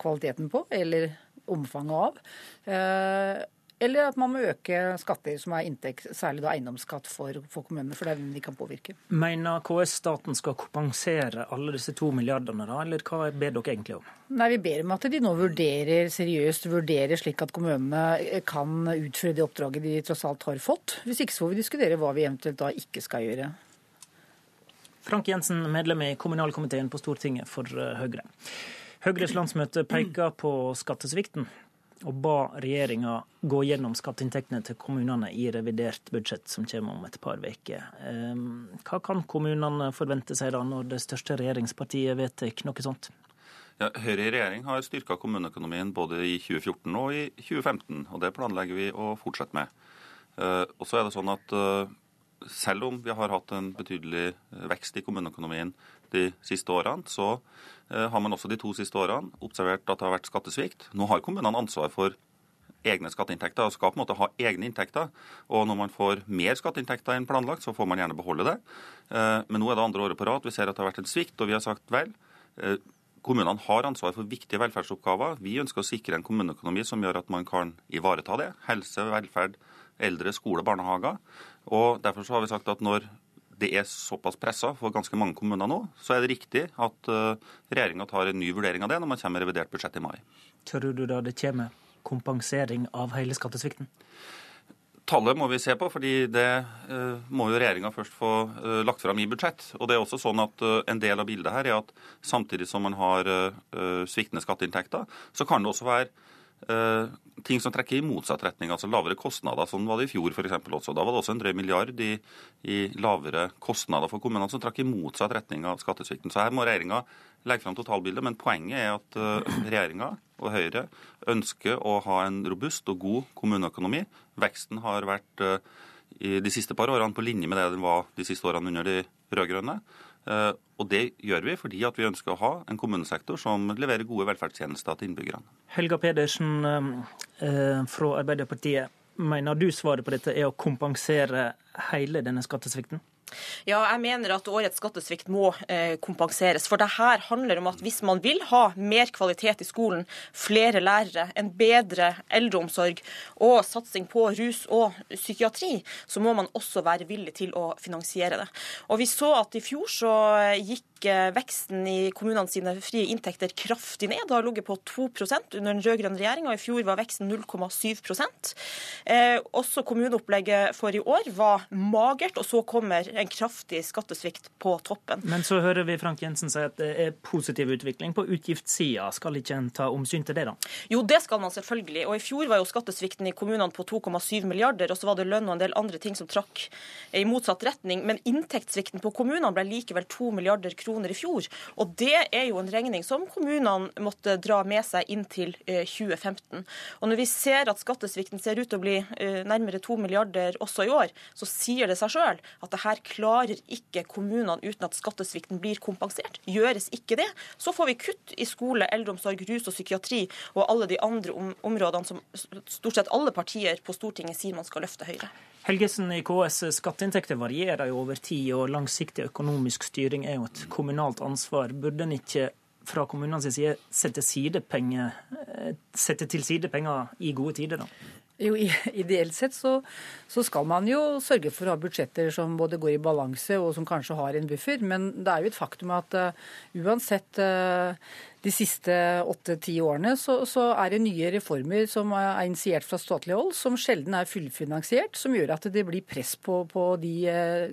kvaliteten på, eller omfanget av. Eller at man må øke skatter som er inntekt, særlig da eiendomsskatt for, for, kommunene, for det er den de kan påvirke. Mener KS staten skal kompensere alle disse to milliardene, da, eller hva ber dere egentlig om? Nei, Vi ber om at de nå vurderer seriøst vurderer slik at kommunene kan utføre det oppdraget de tross alt har fått. Hvis ikke så får vi diskutere hva vi eventuelt da ikke skal gjøre. Frank Jensen, medlem i kommunalkomiteen på Stortinget for eh, Høyre. Høyres landsmøte peker på skattesvikten og ba regjeringa gå gjennom skatteinntektene til kommunene i revidert budsjett som kommer om et par uker. Ehm, hva kan kommunene forvente seg da, når det største regjeringspartiet vedtar noe sånt? Ja, Høyre i regjering har styrka kommuneøkonomien både i 2014 og i 2015, og det planlegger vi å fortsette med. Eh, og så er det sånn at eh, selv om vi har hatt en betydelig vekst i kommuneøkonomien de siste årene, så Eh, har man også de to siste årene observert at det har vært skattesvikt. Nå har kommunene ansvar for egne skatteinntekter og skal på en måte ha egne inntekter. Og når man får mer skatteinntekter enn planlagt, så får man gjerne beholde det. Eh, men nå er det andre året på rad vi ser at det har vært en svikt, og vi har sagt vel. Eh, kommunene har ansvar for viktige velferdsoppgaver. Vi ønsker å sikre en kommuneøkonomi som gjør at man kan ivareta det. Helse, velferd, eldre, skole, barnehager. Og Derfor så har vi sagt at når det er såpass pressa for ganske mange kommuner nå, så er det riktig at eh, regjeringa tar en ny vurdering av det når man kommer med revidert budsjett i mai. Tror du da det kommer kompensering av hele skattesvikten? Tallet må vi se på, fordi det uh, må jo regjeringa først få uh, lagt fram i budsjett. Og det er også sånn at En del av bildet her er at samtidig som man har sviktende skatteinntekter, så kan det også være Eh, ting som trekker i motsatt retning, altså lavere kostnader. Sånn var det i fjor f.eks. også. Da var det også en drøy milliard i, i, lavere kostnader for kommunene som trakk i motsatt retning av skattesvikten. Så her må regjeringa legge fram totalbildet. Men poenget er at uh, regjeringa og Høyre ønsker å ha en robust og god kommuneøkonomi. Veksten har vært i de siste par årene på linje med det den var de siste årene under de rød-grønne. Eh, og det gjør vi fordi at vi ønsker å ha en kommunesektor som leverer gode velferdstjenester til innbyggerne. Helga Pedersen eh, eh, fra Arbeiderpartiet, mener du svaret på dette er å kompensere hele denne skattesvikten? Ja, jeg mener at årets skattesvikt må eh, kompenseres. For det her handler om at hvis man vil ha mer kvalitet i skolen, flere lærere, en bedre eldreomsorg og satsing på rus og psykiatri, så må man også være villig til å finansiere det. Og vi så at i fjor så gikk veksten i kommunene sine frie inntekter kraftig ned. Det har ligget på 2% under den rød-grønne regjeringa. I fjor var veksten 0,7% eh, Også kommuneopplegget for i år var magert, og så kommer en kraftig skattesvikt på toppen. Men så hører vi Frank Jensen si at det er positiv utvikling på utgiftssida. Skal ikke en ta omsyn til det, da? Jo, det skal man selvfølgelig. Og i fjor var jo skattesvikten i kommunene på 2,7 milliarder, og så var det lønn og en del andre ting som trakk i motsatt retning. Men inntektssvikten på kommunene ble likevel 2 milliarder kroner i fjor. Og det er jo en regning som kommunene måtte dra med seg inn til 2015. Eh, og når vi ser at skattesvikten ser ut til å bli eh, nærmere 2 milliarder også i år, så sier det seg sjøl at det her klarer ikke kommunene uten at skattesvikten blir kompensert. Gjøres ikke det, så får vi kutt i skole, eldreomsorg, rus og psykiatri og alle de andre områdene som stort sett alle partier på Stortinget sier man skal løfte høyere. Helgesen i KS, skatteinntekter varierer jo over tid, og langsiktig økonomisk styring er jo et kommunalt ansvar. Burde en ikke fra kommunenes side sette, eh, sette til side penger i gode tider, da? Jo, Ideelt sett så, så, skal man jo sørge for å ha budsjetter som både går i balanse og som kanskje har en buffer. Men det er jo et faktum at uh, uansett uh, de siste åtte-ti årene så, så, er det nye reformer som er initiert fra statlig hold, som sjelden er fullfinansiert, som gjør at det blir press på, på de,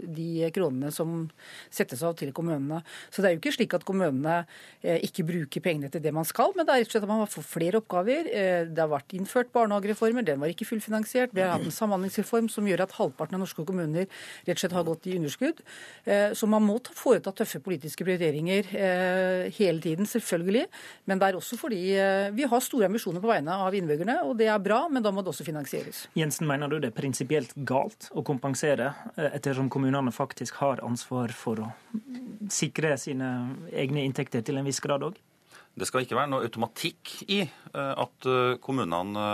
de, kronene som settes av til kommunene. Så det er jo ikke slik at kommunene eh, ikke bruker pengene til det man skal, men det er rett og slett at man får flere oppgaver. Eh, det har vært innført barnehagereformer, den var ikke fullfinansiert. Vi har hatt en samhandlingsreform som gjør at halvparten av norske kommuner rett og slett har gått i underskudd. Eh, så man må foreta tøffe politiske prioriteringer hele tiden, selvfølgelig selvfølgelig. Men det er også fordi eh, vi har store ambisjoner på vegne av innbyggerne, og det er bra, men da må det også finansieres. Jensen, mener du det er prinsipielt galt å kompensere, eh, ettersom kommunene faktisk har ansvar for å sikre sine egne inntekter til en viss grad òg? Det skal ikke være noe automatikk i eh, at kommunene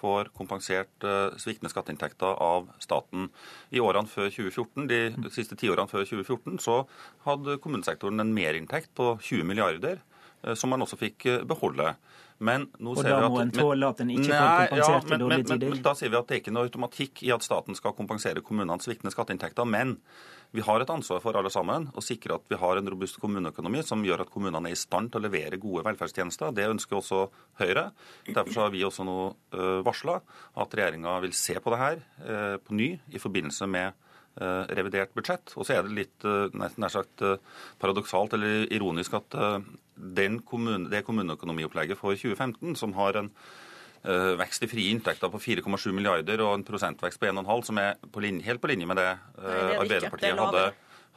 får kompensert sviktende skatteinntekter av staten. I årene før 2014, De siste tiårene før 2014 så hadde kommunesektoren en merinntekt på 20 milliarder, som man også fikk beholde. Men nå og ser da må en tåle at en ikke nei, får kompensert ja, i dårlige tider? Men, da sier vi at det er ikke noe automatikk i at staten skal kompensere kommunenes sviktende skatteinntekter. Men vi har et ansvar for alle sammen å sikre at vi har en robust kommuneøkonomi som gjør at kommunene er i stand til å levere gode velferdstjenester. Det ønsker også Høyre. Derfor har vi også nå øh, varsla at regjeringa vil se på det her på ny i forbindelse med revidert budsjett. Og så er det litt nær sagt paradoksalt eller ironisk at kommune, det kommuneøkonomiopplegget for 2015, som har en Eh, vekst i frie inntekter på 4,7 milliarder og en prosentvekst på 1,5, som er på linje, helt på linje med det, Nei, det Arbeiderpartiet Arbeiderpartiet hadde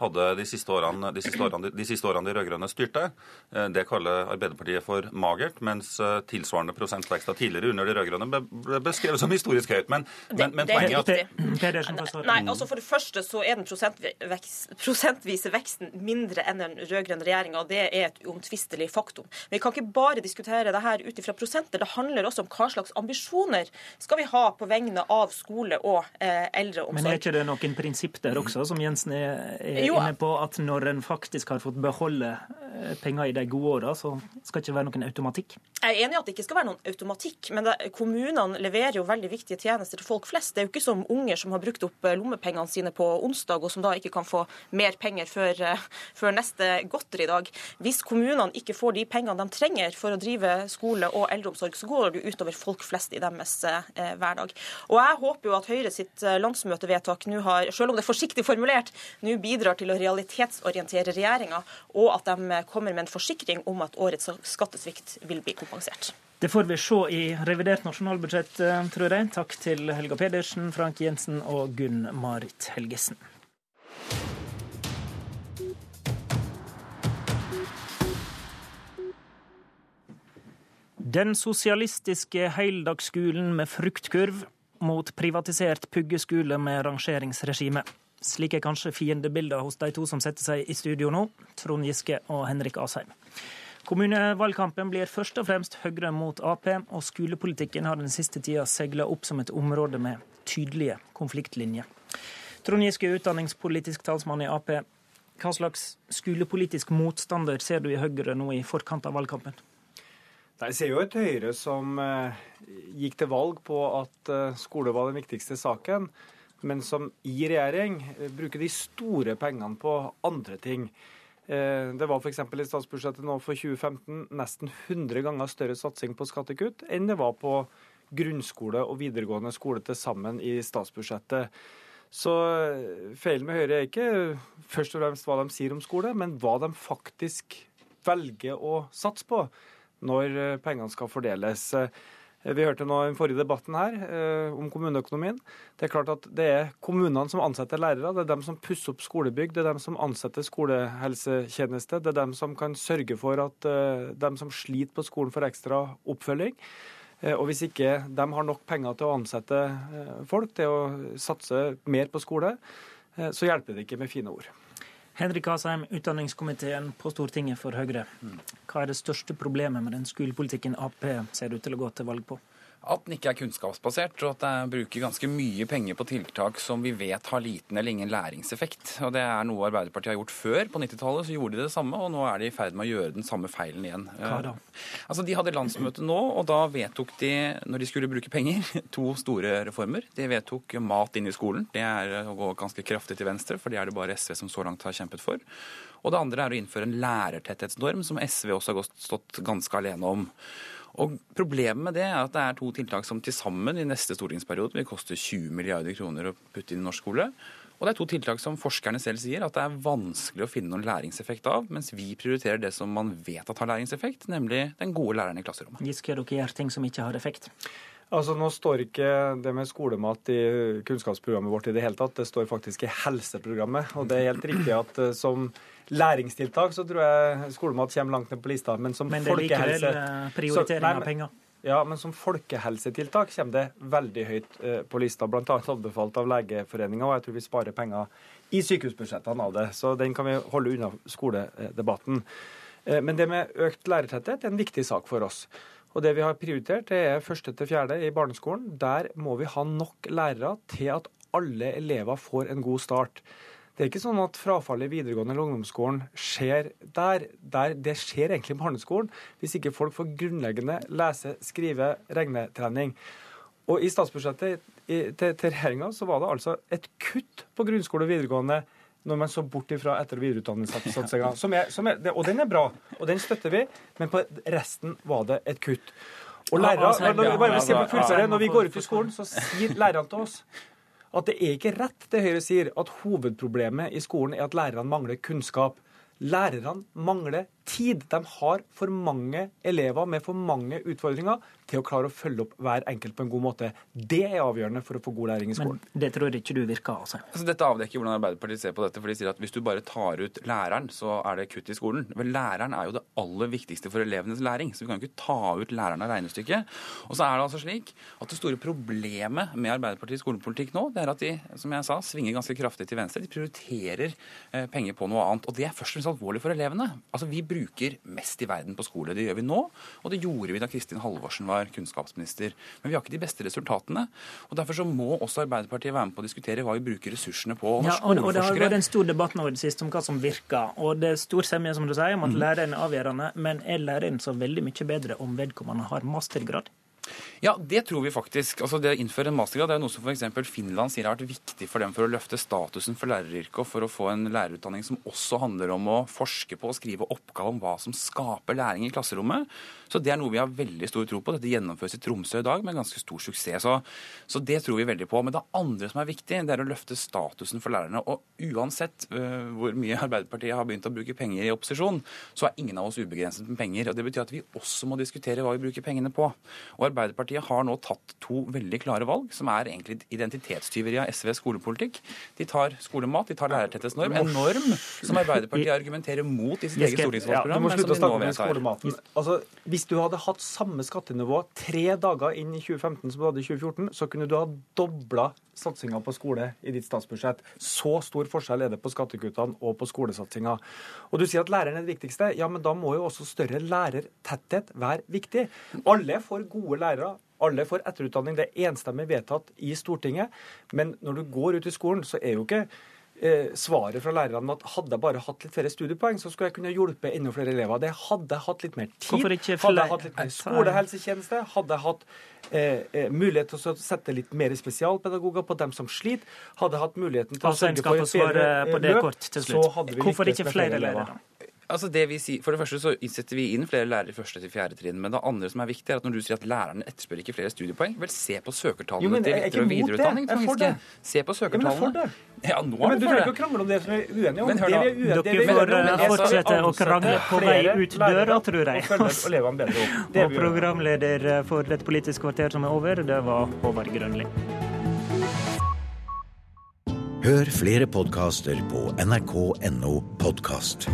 hadde de siste årene de, siste årene, de, siste årene de rød-grønne styrte. Eh, det kaller Arbeiderpartiet for magert, mens eh, tilsvarende prosentvekster tidligere under de rød-grønne ble beskrevet som historisk høyt. Men, men, men poenget er at Nei, altså For det første så er den prosentvise veksten mindre enn den rød-grønne regjeringa, og det er et uomtvistelig faktum. Men vi kan ikke bare diskutere det her ut ifra prosenter. Det handler også om hva slags ambisjoner skal vi ha på vegne av skole og eh, eldreomsorg. Men er ikke det noen prinsipp der også, som Jensen er, er jo. inne på at når en faktisk har fått beholde eh, penger i de gode åra, så skal det ikke være noen automatikk? Jeg er enig i at det ikke skal være noen automatikk, men det, kommunene leverer jo veldig viktige tjenester til folk flest. Det er jo ikke som unger som har brukt opp eh, lommepengene sine på onsdag, og som da ikke kan få mer penger før, eh, før neste godteridag. Hvis kommunene ikke får de pengene de trenger for å drive skole og eldreomsorg, så går det jo utover folk flest i deres eh, hverdag. Og jeg håper jo at Høyre sitt landsmøtevedtak nå har, selv om det er forsiktig formulert, nå bidrar til å realitetsorientere regjeringa, og at de kommer med en forsikring om at årets skattesvikt vil bli kompensert. Det får vi se i revidert nasjonalbudsjett, eh, tror jeg. Takk til Helga Pedersen, Frank Jensen og Gunn Marit Helgesen. Den sosialistiske heldagsskolen med fruktkurv mot privatisert puggeskole med rangeringsregime. Slik er kanskje fiendebildet hos de to som setter seg i studio nå, Trond Giske og Henrik Asheim. Kommunevalgkampen blir først og fremst Høyre mot Ap, og skolepolitikken har den siste tida seila opp som et område med tydelige konfliktlinjer. Trond Giske, utdanningspolitisk talsmann i Ap. Hva slags skolepolitisk motstander ser du i Høyre nå i forkant av valgkampen? Jeg ser jo et Høyre som eh, gikk til valg på at eh, skole var den viktigste saken men som i regjering eh, bruker de store pengene på andre ting. Eh, det var f.eks. i statsbudsjettet nå for 2015 nesten 100 ganger større satsing på skattekutt enn det var på grunnskole og videregående skole til sammen i statsbudsjettet. Så eh, feilen med Høyre er ikke først og fremst hva de sier om skole, men hva de faktisk velger å satse på når pengene skal fordeles. Eh, vi hørte nå i den forrige debatten her eh, om kommuneøkonomien. Det er klart at det er kommunene som ansetter lærere, det er dem som pusser opp skolebygg, det er dem som ansetter skolehelsetjeneste, det er dem som kan sørge for at eh, dem som sliter på skolen, får ekstra oppfølging. Og hvis ikke de har nok penger til å ansette folk, til å satse mer på skole, så hjelper det ikke med fine ord. Henrik Asheim, utdanningskomiteen på Stortinget for Høyre. Hva er det største problemet med den skolepolitikken Ap ser ut til å gå til valg på? At den ikke er kunnskapsbasert, og at det bruker ganske mye penger på tiltak som vi vet har liten eller ingen læringseffekt. Og Det er noe Arbeiderpartiet har gjort før. På 90-tallet så gjorde de det samme, og nå er de i ferd med å gjøre den samme feilen igjen. Hva da? Altså, De hadde landsmøte nå, og da vedtok de, når de skulle bruke penger, to store reformer. De vedtok mat inn i skolen. Det er å gå ganske kraftig til venstre, for det er det bare SV som så langt har kjempet for. Og det andre er å innføre en lærertetthetsnorm, som SV også har stått ganske alene om. Og Problemet med det er at det er to tiltak som til sammen i neste stortingsperiode vil koste 20 milliarder kroner å putte inn i norsk skole. Og det er to tiltak som forskerne selv sier at det er vanskelig å finne noen læringseffekt av, mens vi prioriterer det som man vet at har læringseffekt, nemlig den gode læreren i klasserommet. Giske, dere gjør ting som ikke har effekt? Altså, Nå står ikke det med skolemat i kunnskapsprogrammet vårt i det hele tatt. Det står faktisk i helseprogrammet. Og det er helt riktig at eh, som læringstiltak så tror jeg skolemat kommer langt ned på lista. Men som men det er likevel eh, prioritering av penger? Ja, men som folkehelsetiltak kommer det veldig høyt eh, på lista. Bl.a. anbefalt av Legeforeninga, og jeg tror vi sparer penger i sykehusbudsjettene av det. Så den kan vi holde unna skoledebatten. Eh, men det med økt lærertetthet er en viktig sak for oss. Og det vi har prioritert, det er første til fjerde i barneskolen. Der må vi ha nok lærere til at alle elever får en god start. Det er ikke sånn at frafallet i videregående eller ungdomsskolen skjer der. der. Det skjer egentlig i barneskolen, hvis ikke folk får grunnleggende lese-, skrive-, regnetrening. Og i statsbudsjettet til, til regjeringa så var det altså et kutt på grunnskole og videregående når man så bort ifra etter- og videreutdanningssatsinga. Og den er bra, og den støtter vi, men på resten var det et kutt. Og lærere, når, vi går ut i skolen, så sier lærerne til oss at det er ikke rett det Høyre sier, at hovedproblemet i skolen er at lærerne mangler kunnskap. Lærerne mangler tid. De har for mange elever med for mange utfordringer til å klare å følge opp hver enkelt på en god måte. Det er avgjørende for å få god læring i skolen. Men det tror ikke du virker, altså? altså dette avdekker hvordan Arbeiderpartiet ser på dette. for de sier at Hvis du bare tar ut læreren, så er det kutt i skolen. Vel, læreren er jo det aller viktigste for elevenes læring, så vi kan jo ikke ta ut læreren av regnestykket. Og så er det altså slik at det store problemet med Arbeiderpartiets skolepolitikk nå, det er at de som jeg sa, svinger ganske kraftig til venstre. De prioriterer eh, penger på noe annet. Og det er først og fremst alvorlig for elevene. Altså, Vi bruker mest i verden på skole. Det gjør vi nå, og det gjorde vi da Kristin Halvorsen var kunnskapsminister. Men vi har ikke de beste resultatene. og Derfor så må også Arbeiderpartiet være med på å diskutere hva vi bruker ressursene på. Ja, og, og Det har vært en stor debatt nå i det siste om hva som virker. og Det er stor semje som du sier, om at mm. læreren er avgjørende, men er læreren så veldig mye bedre om vedkommende har mastergrad? Ja, det tror vi faktisk. Altså Det å innføre en mastergrad er noe som f.eks. Finland sier har vært viktig for dem for å løfte statusen for læreryrket og for å få en lærerutdanning som også handler om å forske på og skrive oppgave om hva som skaper læring i klasserommet. Så det er noe vi har veldig stor tro på. Dette gjennomføres i Tromsø i dag med ganske stor suksess. Så, så, det tror vi veldig på. Men det andre som er viktig, det er å løfte statusen for lærerne. Og uansett uh, hvor mye Arbeiderpartiet har begynt å bruke penger i opposisjon, så er ingen av oss ubegrenset med penger. Og Det betyr at vi også må diskutere hva vi bruker pengene på. Og Arbeiderpartiet har nå tatt to veldig klare valg, som er egentlig identitetstyveri av SVs skolepolitikk. De tar skolemat, de tar lærertetthetsnorm, en norm som Arbeiderpartiet argumenterer mot i sitt eget stortingsvalgprogram. Ja, du må slutte å snakke om skolematen. Altså, hvis du hadde hatt samme skattenivå tre dager inn i 2015 som du hadde i 2014, så kunne du ha dobla satsinga på skole i ditt statsbudsjett. Så stor forskjell er det på skattekuttene og på skolesatsinga. Og du sier at læreren er det viktigste. Ja, men da må jo også større lærertetthet være viktig. Alle får gode lærere. Alle får etterutdanning. Det er enstemmig vedtatt i Stortinget. Men når du går ut i skolen, så er jo ikke svaret fra lærerne at hadde jeg bare hatt litt flere studiepoeng, så skulle jeg kunne hjulpet enda flere elever. Det hadde jeg hatt litt mer tid, hadde jeg hatt litt mer skolehelsetjeneste, hadde jeg hatt eh, eh, mulighet til å sette litt mer spesialpedagoger på dem som sliter, hadde jeg hatt muligheten til å sørge for et bedre løp, så hadde vi Hvorfor ikke flere lærere? Altså det vi sier, for det første så innsetter vi inn flere lærere i første til fjerde trinn. Men det andre som er viktig, er at når du sier at lærerne etterspør ikke flere studiepoeng, vel se på søkertallene til etter- og videreutdanning. Jeg er for det. Se på søkertallene. Ja, nå ja, men Du trenger ikke å krangle om det som vi er uenige om. Men hør da, er Dere får fortsette å krangle på vei ut døra, tror jeg. Og, og programleder for dette politiske kvarter som er over, det var Håvard Grønli. Hør flere podkaster på nrk.no podkast.